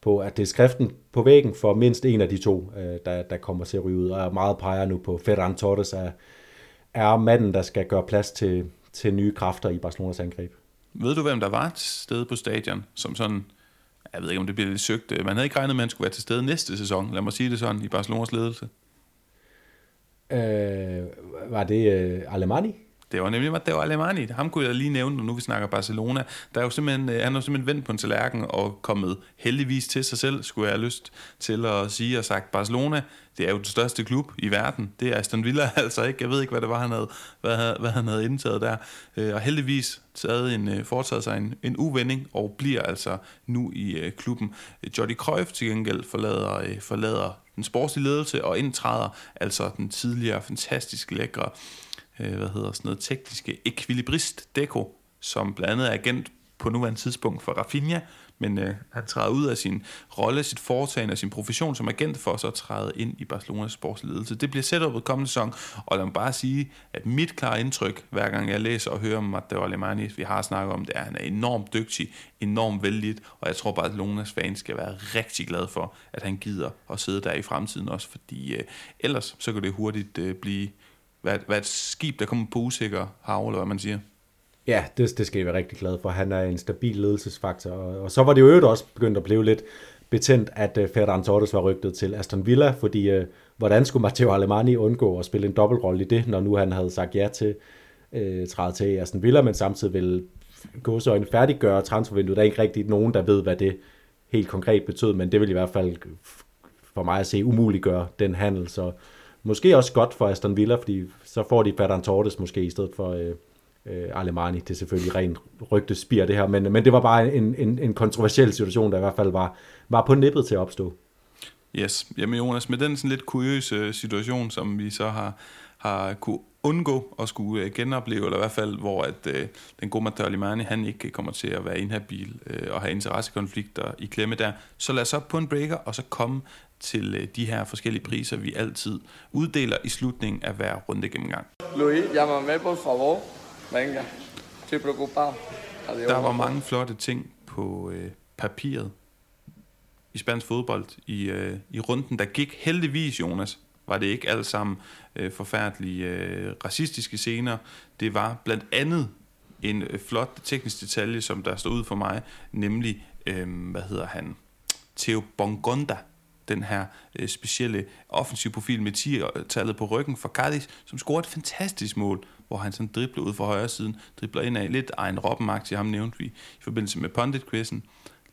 på, at det er skriften på væggen for mindst en af de to, øh, der, der kommer til at ryge ud. Og meget peger nu på Ferran Torres, er, er manden, der skal gøre plads til, til nye kræfter i Barcelonas angreb. Ved du, hvem der var til stede på stadion, som sådan, jeg ved ikke, om det bliver lidt søgt, øh, man havde ikke regnet med, at han skulle være til stede næste sæson, lad mig sige det sådan, i Barcelonas ledelse. Øh, var det øh, Alemani? Det var nemlig Matteo Alemani. Ham kunne jeg lige nævne, når nu vi snakker Barcelona. Der er jo simpelthen, øh, han er jo simpelthen vendt på en tallerken og kommet heldigvis til sig selv, skulle jeg have lyst til at sige og sagt. Barcelona, det er jo den største klub i verden. Det er Aston Villa altså ikke. Jeg ved ikke, hvad det var, han havde, hvad, hvad han havde indtaget der. Øh, og heldigvis taget en, øh, foretaget sig en, en uvending og bliver altså nu i øh, klubben. Jordi Cruyff til gengæld forlader, øh, forlader den sportslige ledelse og indtræder altså den tidligere fantastisk lækre øh, hvad hedder sådan noget, tekniske ekvilibrist Deco, som blandt andet er agent på nuværende tidspunkt for Rafinha, men øh, han træder ud af sin rolle, sit foretagende og sin profession som agent for så at træde ind i Barcelonas sportsledelse. Det bliver set op kommende sæson, og lad mig bare sige, at mit klare indtryk, hver gang jeg læser og hører om Matteo Alemani, vi har snakket om det, er, at han er enormt dygtig, enormt vældigt, og jeg tror bare, at Barcelonas fans skal være rigtig glad for, at han gider at sidde der i fremtiden også, fordi øh, ellers så kan det hurtigt øh, blive hvad, hvad et skib, der kommer på usikker hav, eller hvad man siger. Ja, det, det skal I være rigtig glad for. Han er en stabil ledelsesfaktor. Og, og så var det jo også begyndt at blive lidt betændt, at uh, Ferran Torres var rygtet til Aston Villa, fordi uh, hvordan skulle Matteo Alemani undgå at spille en dobbeltrolle i det, når nu han havde sagt ja til uh, træde til Aston Villa, men samtidig ville gå så en færdiggøre transfervinduet. Der er ikke rigtig nogen, der ved, hvad det helt konkret betød, men det vil i hvert fald for mig at se umuliggøre den handel, så måske også godt for Aston Villa, fordi så får de Ferran Torres måske i stedet for... Uh, øh, Alemani. Det er selvfølgelig ren rygtespir det her, men, men det var bare en, en, en kontroversiel situation, der i hvert fald var, var på nippet til at opstå. Yes. Jamen Jonas, med den sådan lidt kuriøse situation, som vi så har, har kunne undgå at skulle øh, genopleve, eller i hvert fald, hvor at øh, den gode Matteo Alemani, han ikke kommer til at være inhabil øh, og have interessekonflikter i klemme der. Så lad os op på en breaker, og så komme til øh, de her forskellige priser, vi altid uddeler i slutningen af hver runde gennemgang. Louis, llámame por favor. Venga, estoy preocupado. Adiós. Der var mange flotte ting på øh, papiret i spansk fodbold i, øh, i runden, der gik heldigvis, Jonas, var det ikke alt sammen øh, forfærdelige øh, racistiske scener. Det var blandt andet en øh, flot teknisk detalje, som der stod ud for mig, nemlig, øh, hvad hedder han, Theo Bongonda, den her øh, specielle offensiv profil med 10-tallet på ryggen for Cardis, som scorede et fantastisk mål hvor han sådan dribler ud fra højre siden, dribler ind af lidt egen robben til ham nævnte vi i forbindelse med pundit-quizzen,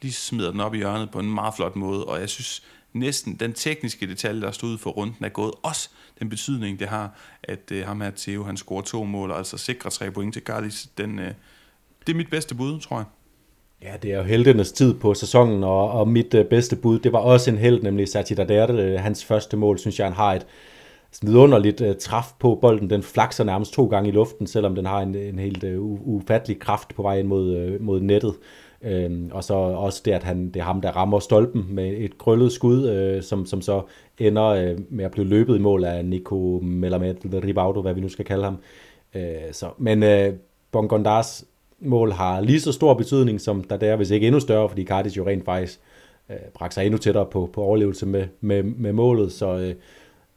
lige smider den op i hjørnet på en meget flot måde, og jeg synes næsten den tekniske detalje, der stod for runden, er gået også den betydning, det har, at øh, ham her Theo, han scorer to mål, og altså sikrer tre point til Gardis, den, øh, det er mit bedste bud, tror jeg. Ja, det er jo heldenes tid på sæsonen, og, og mit øh, bedste bud, det var også en held, nemlig Sati Daderte. Hans første mål, synes jeg, han har et, vidunderligt øh, træf på bolden. Den flakser nærmest to gange i luften, selvom den har en, en helt øh, ufattelig kraft på vej ind mod, øh, mod nettet. Øhm, og så også det, at han, det er ham, der rammer stolpen med et krøllet skud, øh, som, som så ender øh, med at blive løbet i mål af Nico Melamed, Ribaudo, hvad vi nu skal kalde ham. Øh, så, men øh, Bongondars mål har lige så stor betydning, som der er, hvis ikke endnu større, fordi Cardis jo rent faktisk øh, bragte sig endnu tættere på, på overlevelse med, med, med målet, så Øh,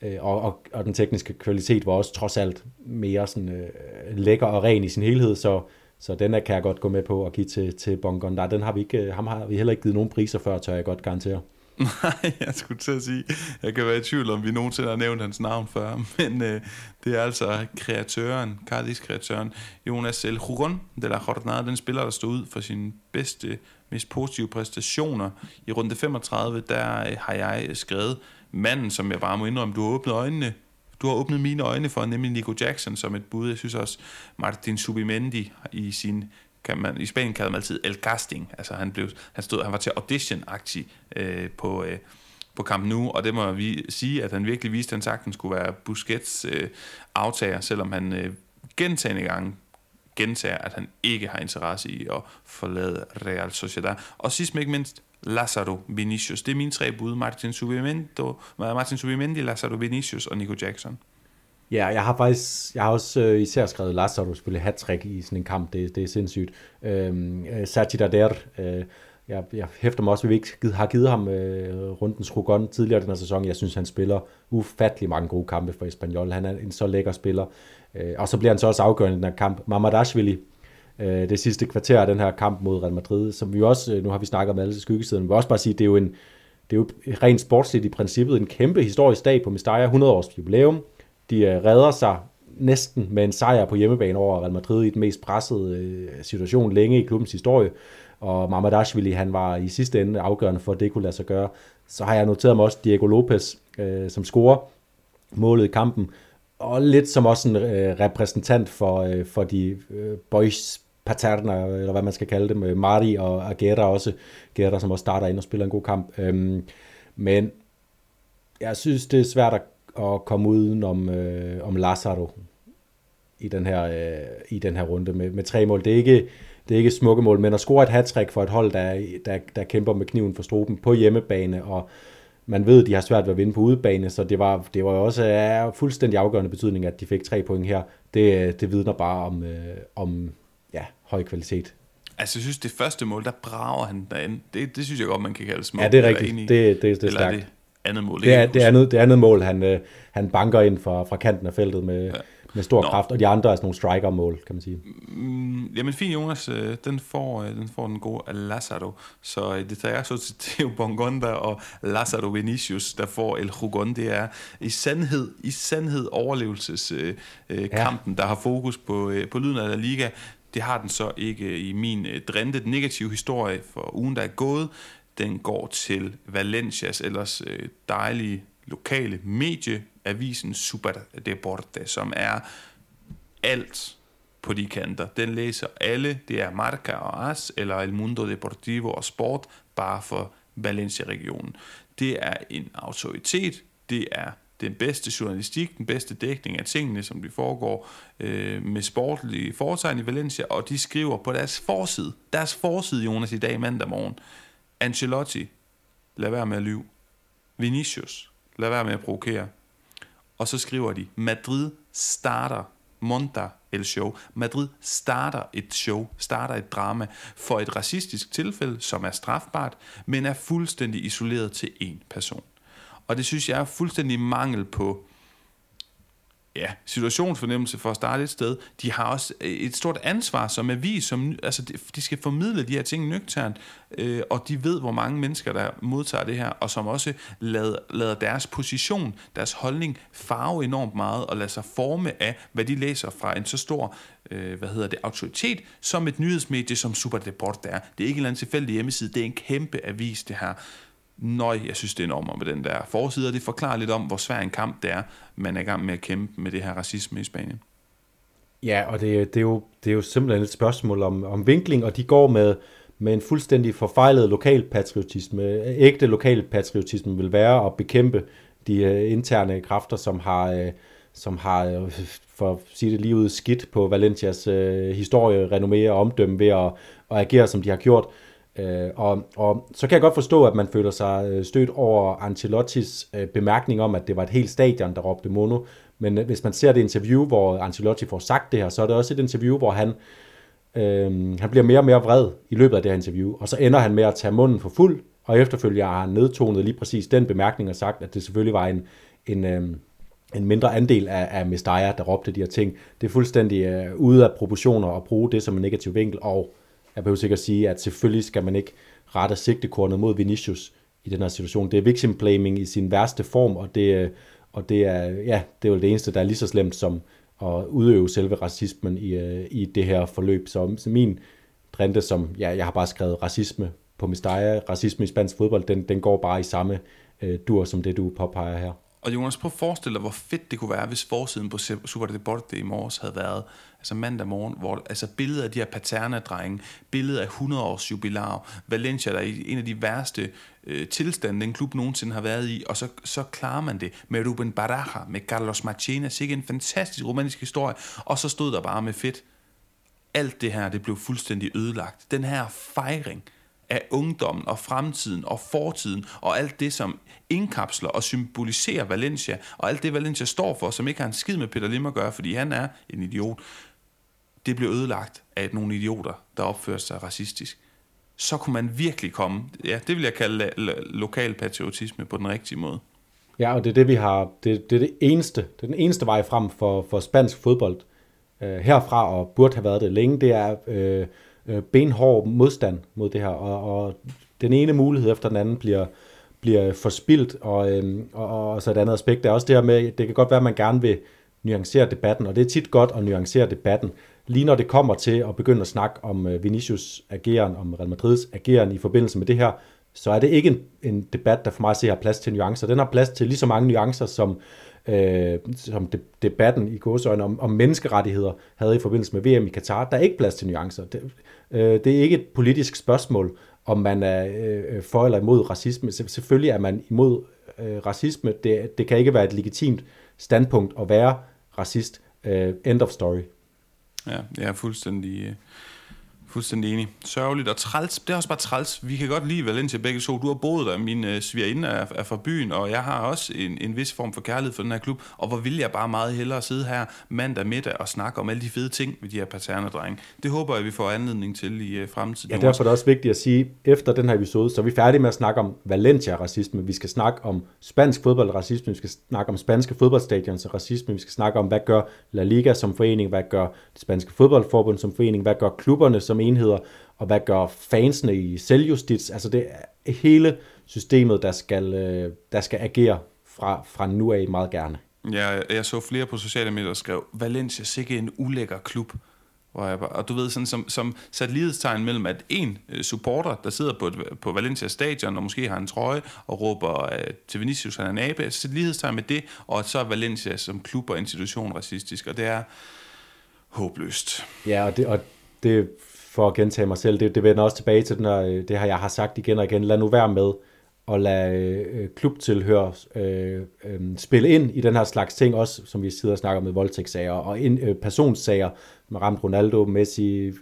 Øh, og, og, og den tekniske kvalitet var også trods alt mere sådan, øh, lækker og ren i sin helhed, så, så den er, kan jeg godt gå med på at give til, til Bongon. Der, den har vi ikke, øh, ham har vi heller ikke givet nogen priser før, tør jeg godt garantere. Nej, jeg skulle til at sige, jeg kan være i tvivl om, vi nogensinde har nævnt hans navn før, men øh, det er altså kreatøren, Cardis kreatøren, Jonas El Juron de la Jornada, den spiller, der stod ud for sin bedste, mest positive præstationer. I runde 35, der øh, har jeg øh, skrevet, manden, som jeg bare må indrømme, du har åbnet øjnene du har åbnet mine øjne for, nemlig Nico Jackson som et bud. Jeg synes også, Martin Subimendi i sin kan man, i Spanien kalder man altid el casting. Altså han, blev, han, stod, han var til audition-aktiv øh, på, øh, på Camp Nou, og det må vi sige, at han virkelig viste, at han sagtens skulle være Busquets øh, aftager, selvom han øh, gentagende gange gentager, at han ikke har interesse i at forlade Real Sociedad. Og sidst men ikke mindst, Lazaro Vinicius. Det er mine tre bud. Martin Subimendi, Martin Subimendi, Lazaro Vinicius og Nico Jackson. Ja, jeg har faktisk, jeg har også øh, især skrevet Lazaro spille hat i sådan en kamp, det, det er sindssygt. Øhm, øh, Sachi Dader, øh, jeg, jeg hæfter mig også, at vi ikke har givet ham øh, rundens Rugon tidligere den her sæson. Jeg synes, han spiller ufattelig mange gode kampe for Espanyol. Han er en så lækker spiller. Øh, og så bliver han så også afgørende i den her kamp. Mamadashvili, øh, det sidste kvarter af den her kamp mod Real Madrid, som vi også, øh, nu har vi snakket om alle skyggesiden, vi vil også bare sige, det er jo en, det er jo rent sportsligt i princippet en kæmpe historisk dag på Mestalla, 100 års jubilæum. De øh, redder sig næsten med en sejr på hjemmebane over Real Madrid i den mest pressede øh, situation længe i klubbens historie. Og Mamadashvili, han var i sidste ende afgørende for, at det kunne lade sig gøre. Så har jeg noteret mig også Diego Lopez, øh, som scorer målet i kampen, og lidt som også en øh, repræsentant for, øh, for de øh, boys paterner, eller hvad man skal kalde dem, øh, Mari og Agera også, Agera som også starter ind og spiller en god kamp. Øhm, men jeg synes, det er svært at, at komme uden om, øh, om Lazaro i den her, øh, i den her runde med, med tre mål. Det er ikke det er ikke smukke mål, men at score et hat for et hold, der, der, der kæmper med kniven for struben på hjemmebane, og man ved, at de har svært ved at vinde på udebane, så det var, det var jo også af fuldstændig afgørende betydning, at de fik tre point her. Det, det vidner bare om, øh, om ja, høj kvalitet. Altså, jeg synes, det første mål, der brager han derinde. Det, det synes jeg godt, man kan kalde smukt. Ja, det er rigtigt. Det, det, det er stærkt. det andet mål. Det er det andet, det andet mål, han, øh, han banker ind fra, fra kanten af feltet med, ja. Med stor Nå. kraft, og de andre er sådan nogle striker-mål, kan man sige. Mm, jamen fint, Jonas. Øh, den får, øh, den får den gode Lazaro. Så det tager jeg så til Theo Bongonda og Lazaro Vinicius, der får El Hugon. Det er i sandhed, i sandhed overlevelseskampen, øh, kampen, ja. der har fokus på, på lyden af La Liga. Det har den så ikke i min drænte negative historie for ugen, der er gået. Den går til Valencias ellers dejlige lokale medie, avisen Super Deporte, som er alt på de kanter. Den læser alle. Det er Marca og As, eller El Mundo Deportivo og Sport, bare for Valencia-regionen. Det er en autoritet. Det er den bedste journalistik, den bedste dækning af tingene, som de foregår øh, med sportlige foretegn i Valencia, og de skriver på deres forside, deres forside, Jonas, i dag mandag morgen, Ancelotti, lad være med at lyve. Vinicius, lad være med at provokere. Og så skriver de, Madrid starter monta el show. Madrid starter et show, starter et drama for et racistisk tilfælde, som er strafbart, men er fuldstændig isoleret til én person. Og det synes jeg er fuldstændig mangel på ja, situationsfornemmelse for at starte et sted. De har også et stort ansvar som avis, som, altså de skal formidle de her ting nøgternt, øh, og de ved, hvor mange mennesker, der modtager det her, og som også lader, lader deres position, deres holdning farve enormt meget, og lader sig forme af, hvad de læser fra en så stor øh, hvad hedder det, autoritet, som et nyhedsmedie som Superdeport er. Det er ikke en eller anden tilfældig hjemmeside, det er en kæmpe avis, det her. Nøj, jeg synes, det er enormt med den der forside, og det forklarer lidt om, hvor svær en kamp det er, man er i gang med at kæmpe med det her racisme i Spanien. Ja, og det, det, er, jo, det er jo simpelthen et spørgsmål om, om vinkling, og de går med, med en fuldstændig forfejlet lokal patriotisme. Ægte lokal patriotisme vil være at bekæmpe de øh, interne kræfter, som har, øh, som har øh, for at sige det lige ud, skidt på Valencias historie, renommé og omdømme ved at, at agere, som de har gjort. Øh, og, og så kan jeg godt forstå, at man føler sig øh, stødt over Ancelottis øh, bemærkning om, at det var et helt stadion, der råbte mono. Men øh, hvis man ser det interview, hvor Ancelotti får sagt det her, så er det også et interview, hvor han, øh, han bliver mere og mere vred i løbet af det her interview. Og så ender han med at tage munden for fuld, og efterfølgende har han nedtonet lige præcis den bemærkning og sagt, at det selvfølgelig var en, en, øh, en mindre andel af, af Mestaya, der råbte de her ting. Det er fuldstændig øh, ude af proportioner at bruge det som en negativ vinkel, og jeg behøver sikkert sige, at selvfølgelig skal man ikke rette sigtekornet mod Vinicius i den her situation. Det er victim blaming i sin værste form, og det, øh, og det er, ja, det er jo det eneste, der er lige så slemt som at udøve selve racismen i, øh, i det her forløb. Så, så min trende, som ja, jeg har bare skrevet racisme på Mestalla, racisme i spansk fodbold, den, den går bare i samme øh, dur som det, du påpeger her. Og Jonas, prøv at forestille dig, hvor fedt det kunne være, hvis forsiden på Super Deporte i morges havde været, altså mandag morgen, hvor altså billeder af de her paterna-drenge, billeder af 100 års jubilar, Valencia, der er i en af de værste øh, tilstande, den klub nogensinde har været i, og så, så klarer man det med Ruben Baraja, med Carlos Martinez, ikke en fantastisk romantisk historie, og så stod der bare med fedt. Alt det her, det blev fuldstændig ødelagt. Den her fejring, af ungdommen og fremtiden og fortiden og alt det, som indkapsler og symboliserer Valencia, og alt det, Valencia står for, som ikke har en skid med Peter Lim at gøre, fordi han er en idiot, det blev ødelagt af nogle idioter, der opfører sig racistisk. Så kunne man virkelig komme, ja, det vil jeg kalde lokal patriotisme på den rigtige måde. Ja, og det er det, vi har, det, det er det eneste, det er den eneste vej frem for, for spansk fodbold øh, herfra, og burde have været det længe, det er øh, øh, benhård modstand mod det her, og, og den ene mulighed efter den anden bliver, bliver forspildt, og, øh, og, og så et andet aspekt er også det her med, det kan godt være, at man gerne vil nuancere debatten, og det er tit godt at nuancere debatten, lige når det kommer til at begynde at snakke om øh, Vinicius ageren, om Real Madrids ageren i forbindelse med det her, så er det ikke en, en debat, der for mig ser har plads til nuancer. Den har plads til lige så mange nuancer, som, øh, som de, debatten i gåsøjne om, om menneskerettigheder havde i forbindelse med VM i Katar. Der er ikke plads til nuancer. Det, øh, det er ikke et politisk spørgsmål, om man er øh, for eller imod racisme. Selvfølgelig er man imod øh, racisme. Det, det kan ikke være et legitimt standpunkt at være racist. Øh, end of story. Ja, jeg er fuldstændig, øh, Fuldstændig enig. Sørgeligt og træls. Det er også bare træls. Vi kan godt lide Valencia begge to. Du har boet der. Min øh, svigerinde er, er fra byen, og jeg har også en, en vis form for kærlighed for den her klub. Og hvor vil jeg bare meget hellere sidde her mandag middag og snakke om alle de fede ting ved de her paternedrenge. Det håber jeg, vi får anledning til i øh, fremtiden. Ja, derfor er det også vigtigt at sige, efter den her episode, så er vi færdige med at snakke om Valencia-racisme. Vi skal snakke om spansk fodbold-racisme. Vi skal snakke om spanske fodboldstadions racisme. Vi skal snakke om, hvad gør La Liga som forening, hvad gør det spanske fodboldforbund som forening, hvad gør klubberne som enheder, og hvad gør fansene i selvjustits. Altså det er hele systemet, der skal, øh, der skal agere fra, fra nu af meget gerne. Ja, jeg så flere på sociale medier, der skrev, Valencia sikke en ulækker klub. Hvor jeg bare, og du ved, sådan som, som sat lighedstegn mellem, at en øh, supporter, der sidder på, et, på Valencia stadion, og måske har en trøje, og råber uh, til Vinicius, han er en abe, sat lighedstegn med det, og så er Valencia som klub og institution racistisk, og det er håbløst. Ja, og det, og det for at gentage mig selv, det, det vender også tilbage til den her, øh, det her, jeg har sagt igen og igen, lad nu være med at lade øh, øh, klubtilhør øh, øh, spille ind i den her slags ting, også som vi sidder og snakker med voldtægtssager og ind, øh, personssager med ramt Ronaldo, Messi,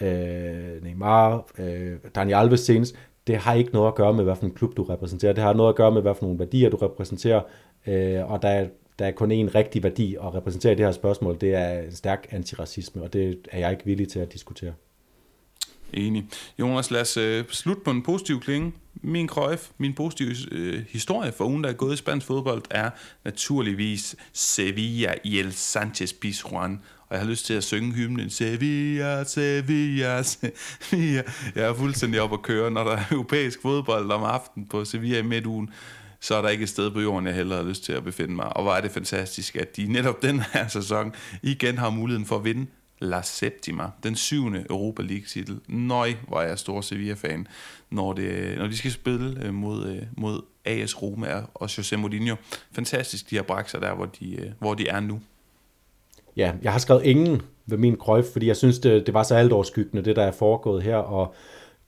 øh, Neymar, øh, Daniel Alves senest. Det har ikke noget at gøre med, hvad for en klub du repræsenterer. Det har noget at gøre med, hvad for værdier du repræsenterer, øh, og der er, der er kun én rigtig værdi at repræsentere i det her spørgsmål. Det er en stærk antiracisme, og det er jeg ikke villig til at diskutere. Enig. Jonas, lad os øh, slutte på en positiv klinge. Min krøjf, min positive øh, historie for ugen, der er gået i spansk fodbold, er naturligvis Sevilla i El Sanchez Pizjuan. Og jeg har lyst til at synge hymnen Sevilla, Sevilla, Sevilla. Jeg er fuldstændig op at køre, når der er europæisk fodbold om aftenen på Sevilla i midtugen så er der ikke et sted på jorden, jeg hellere har lyst til at befinde mig. Og hvor er det fantastisk, at de netop den her sæson igen har muligheden for at vinde La Septima, den syvende Europa League-titel. Nøj, hvor er jeg stor Sevilla-fan, når, det, når de skal spille øh, mod, øh, mod AS Roma og José Mourinho. Fantastisk, de har bragt sig der, hvor de, øh, hvor de er nu. Ja, jeg har skrevet ingen ved min krøjf, fordi jeg synes, det, det var så alt overskyggende, det der er foregået her, og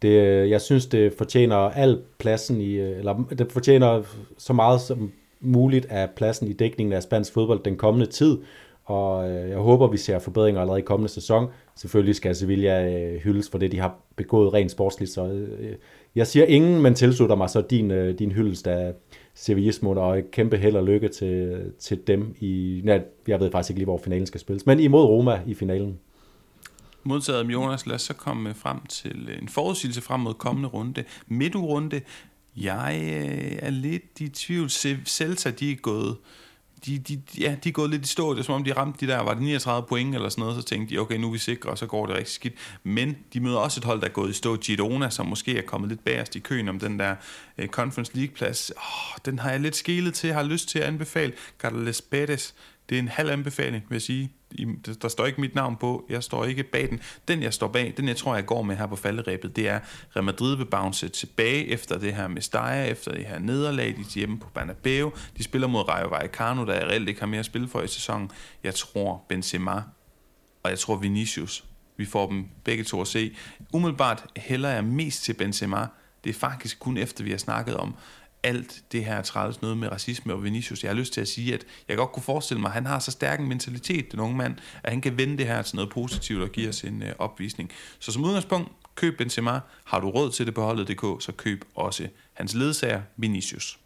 det, jeg synes, det fortjener al pladsen i, eller det fortjener så meget som muligt af pladsen i dækningen af spansk fodbold den kommende tid, og øh, jeg håber, vi ser forbedringer allerede i kommende sæson. Selvfølgelig skal Sevilla øh, hyldes for det, de har begået rent sportsligt. Så øh, jeg siger ingen, men tilslutter mig så din, din hyldest af Sevilla og et kæmpe held og lykke til, til dem i... Nej, jeg ved faktisk ikke lige, hvor finalen skal spilles, men imod Roma i finalen. Modtaget Jonas, lad os så komme frem til en forudsigelse frem mod kommende runde. Midturunde, jeg er lidt i tvivl. Celta, de er gået de, de, ja, de er gået lidt i stå. Det er som om, de ramte de der, var det 39 point eller sådan noget, så tænkte de, okay, nu er vi sikre, og så går det rigtig skidt. Men de møder også et hold, der er gået i stå. Girona, som måske er kommet lidt bagerst i køen om den der uh, Conference League-plads. Oh, den har jeg lidt skelet til, har lyst til at anbefale. Carles Betis, det er en halv anbefaling, vil jeg sige der står ikke mit navn på, jeg står ikke bag den. Den, jeg står bag, den jeg tror, jeg går med her på falderæbet, det er Real Madrid vil bounce tilbage efter det her med efter det her nederlag, de er hjemme på Bernabeu. De spiller mod Rayo Vallecano, der reelt ikke har mere at spille for i sæsonen. Jeg tror Benzema, og jeg tror Vinicius, vi får dem begge to at se. Umiddelbart hælder jeg mest til Benzema. Det er faktisk kun efter, vi har snakket om, alt det her træls noget med racisme og Vinicius. Jeg har lyst til at sige, at jeg godt kunne forestille mig, at han har så stærk en mentalitet, den unge mand, at han kan vende det her til noget positivt og give os en øh, opvisning. Så som udgangspunkt, køb Benzema. Har du råd til det på holdet.dk, så køb også hans ledsager, Vinicius.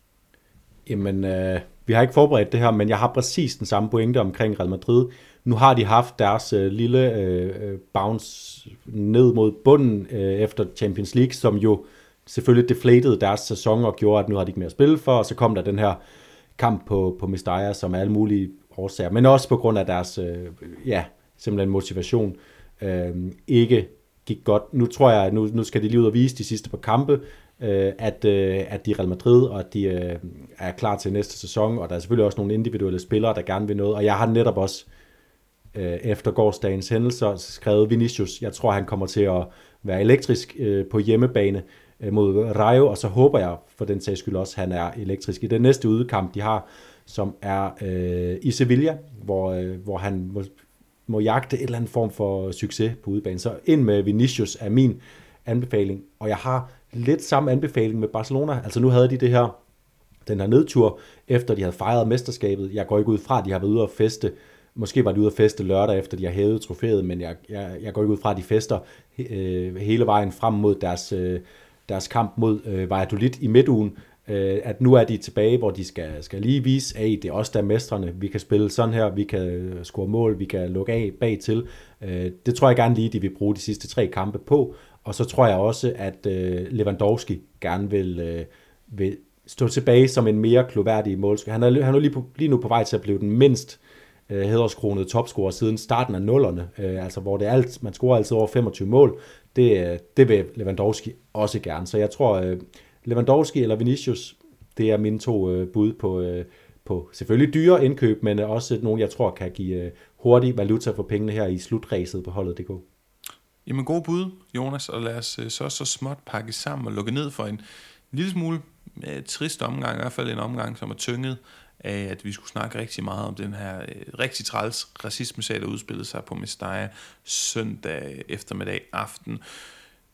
Jamen, øh, vi har ikke forberedt det her, men jeg har præcis den samme pointe omkring Real Madrid. Nu har de haft deres øh, lille øh, øh bounce ned mod bunden øh, efter Champions League, som jo selvfølgelig deflated deres sæson og gjorde, at nu har de ikke mere at spille for, og så kom der den her kamp på, på Mestalla, som er alle mulige årsager, men også på grund af deres, øh, ja, simpelthen motivation, øh, ikke gik godt. Nu tror jeg, nu, nu skal de lige ud og vise de sidste par kampe, øh, at, øh, at de er Real Madrid, og at de øh, er klar til næste sæson, og der er selvfølgelig også nogle individuelle spillere, der gerne vil noget, og jeg har netop også øh, efter gårdsdagens hændelser skrevet Vinicius. Jeg tror, han kommer til at være elektrisk øh, på hjemmebane, Øh, mod Rayo, og så håber jeg for den sags skyld også, at han er elektrisk i den næste udekamp, de har, som er øh, i Sevilla, hvor, øh, hvor han må, må jagte et eller andet form for succes på udebanen. Så ind med Vinicius er min anbefaling, og jeg har lidt samme anbefaling med Barcelona. Altså nu havde de det her, den her nedtur, efter de havde fejret mesterskabet. Jeg går ikke ud fra, at de har været ude og feste måske var de ude at feste lørdag, efter de har hævet trofæet, men jeg, jeg, jeg går ikke ud fra, at de fester øh, hele vejen frem mod deres, øh, deres kamp mod øh, Valladolid i midtugen, øh, at nu er de tilbage, hvor de skal, skal lige vise, at det er os, der er mestrene. Vi kan spille sådan her, vi kan øh, score mål, vi kan lukke af bag til. Øh, det tror jeg gerne lige, de vil bruge de sidste tre kampe på. Og så tror jeg også, at øh, Lewandowski gerne vil, øh, vil stå tilbage som en mere kloværdig målskytte. Han er, han er lige, på, lige nu på vej til at blive den mindst øh, hæderskronede topscorer siden starten af nullerne, øh, altså hvor det er alt, man scorer altid over 25 mål. Det, øh, det vil Lewandowski også gerne. Så jeg tror, øh, Lewandowski eller Vinicius, det er mine to øh, bud på, øh, på selvfølgelig dyre indkøb, men også nogle, jeg tror kan give øh, hurtig valuta for pengene her i slutræset på holdet.dk. Jamen god bud, Jonas, og lad os øh, så så småt pakke sammen og lukke ned for en lille smule øh, trist omgang, i hvert fald en omgang, som er tynget af, at vi skulle snakke rigtig meget om den her øh, rigtig træls racisme-sag, der udspillede sig på Mestaya søndag eftermiddag aften.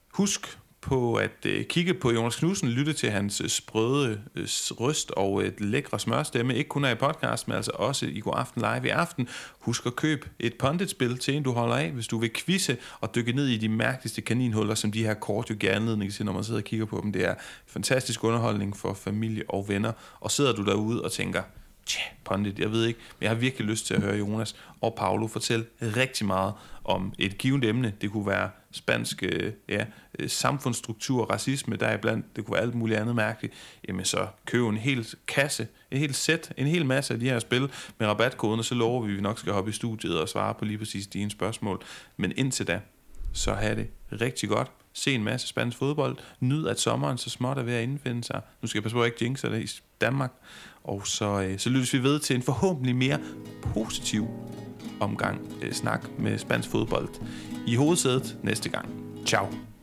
Husk, på at øh, kigge på Jonas Knudsen, lytte til hans øh, sprøde øh, røst og et lækre smørstemme, ikke kun er i podcast, men altså også i God Aften Live i aften. Husk at købe et punditspil til en, du holder af, hvis du vil quizze og dykke ned i de mærkeligste kaninhuller, som de her kort jo giver anledning til, når man sidder og kigger på dem. Det er fantastisk underholdning for familie og venner. Og sidder du derude og tænker, tja, pundit, jeg ved ikke, men jeg har virkelig lyst til at høre Jonas og Paolo fortælle rigtig meget om et givet emne. Det kunne være spansk øh, ja, øh, samfundsstruktur, racisme, der er blandt, det kunne være alt muligt andet mærkeligt, jamen så køb en hel kasse, en hel sæt, en hel masse af de her spil med rabatkoden, og så lover vi, at vi nok skal hoppe i studiet og svare på lige præcis dine spørgsmål. Men indtil da, så have det rigtig godt. Se en masse spansk fodbold. Nyd, at sommeren så småt er ved at indfinde sig. Nu skal jeg passe på, at jeg ikke jinxer det i Danmark. Og så, øh, så lyttes vi ved til en forhåbentlig mere positiv omgang øh, snak med spansk fodbold i hovedsædet næste gang. Ciao.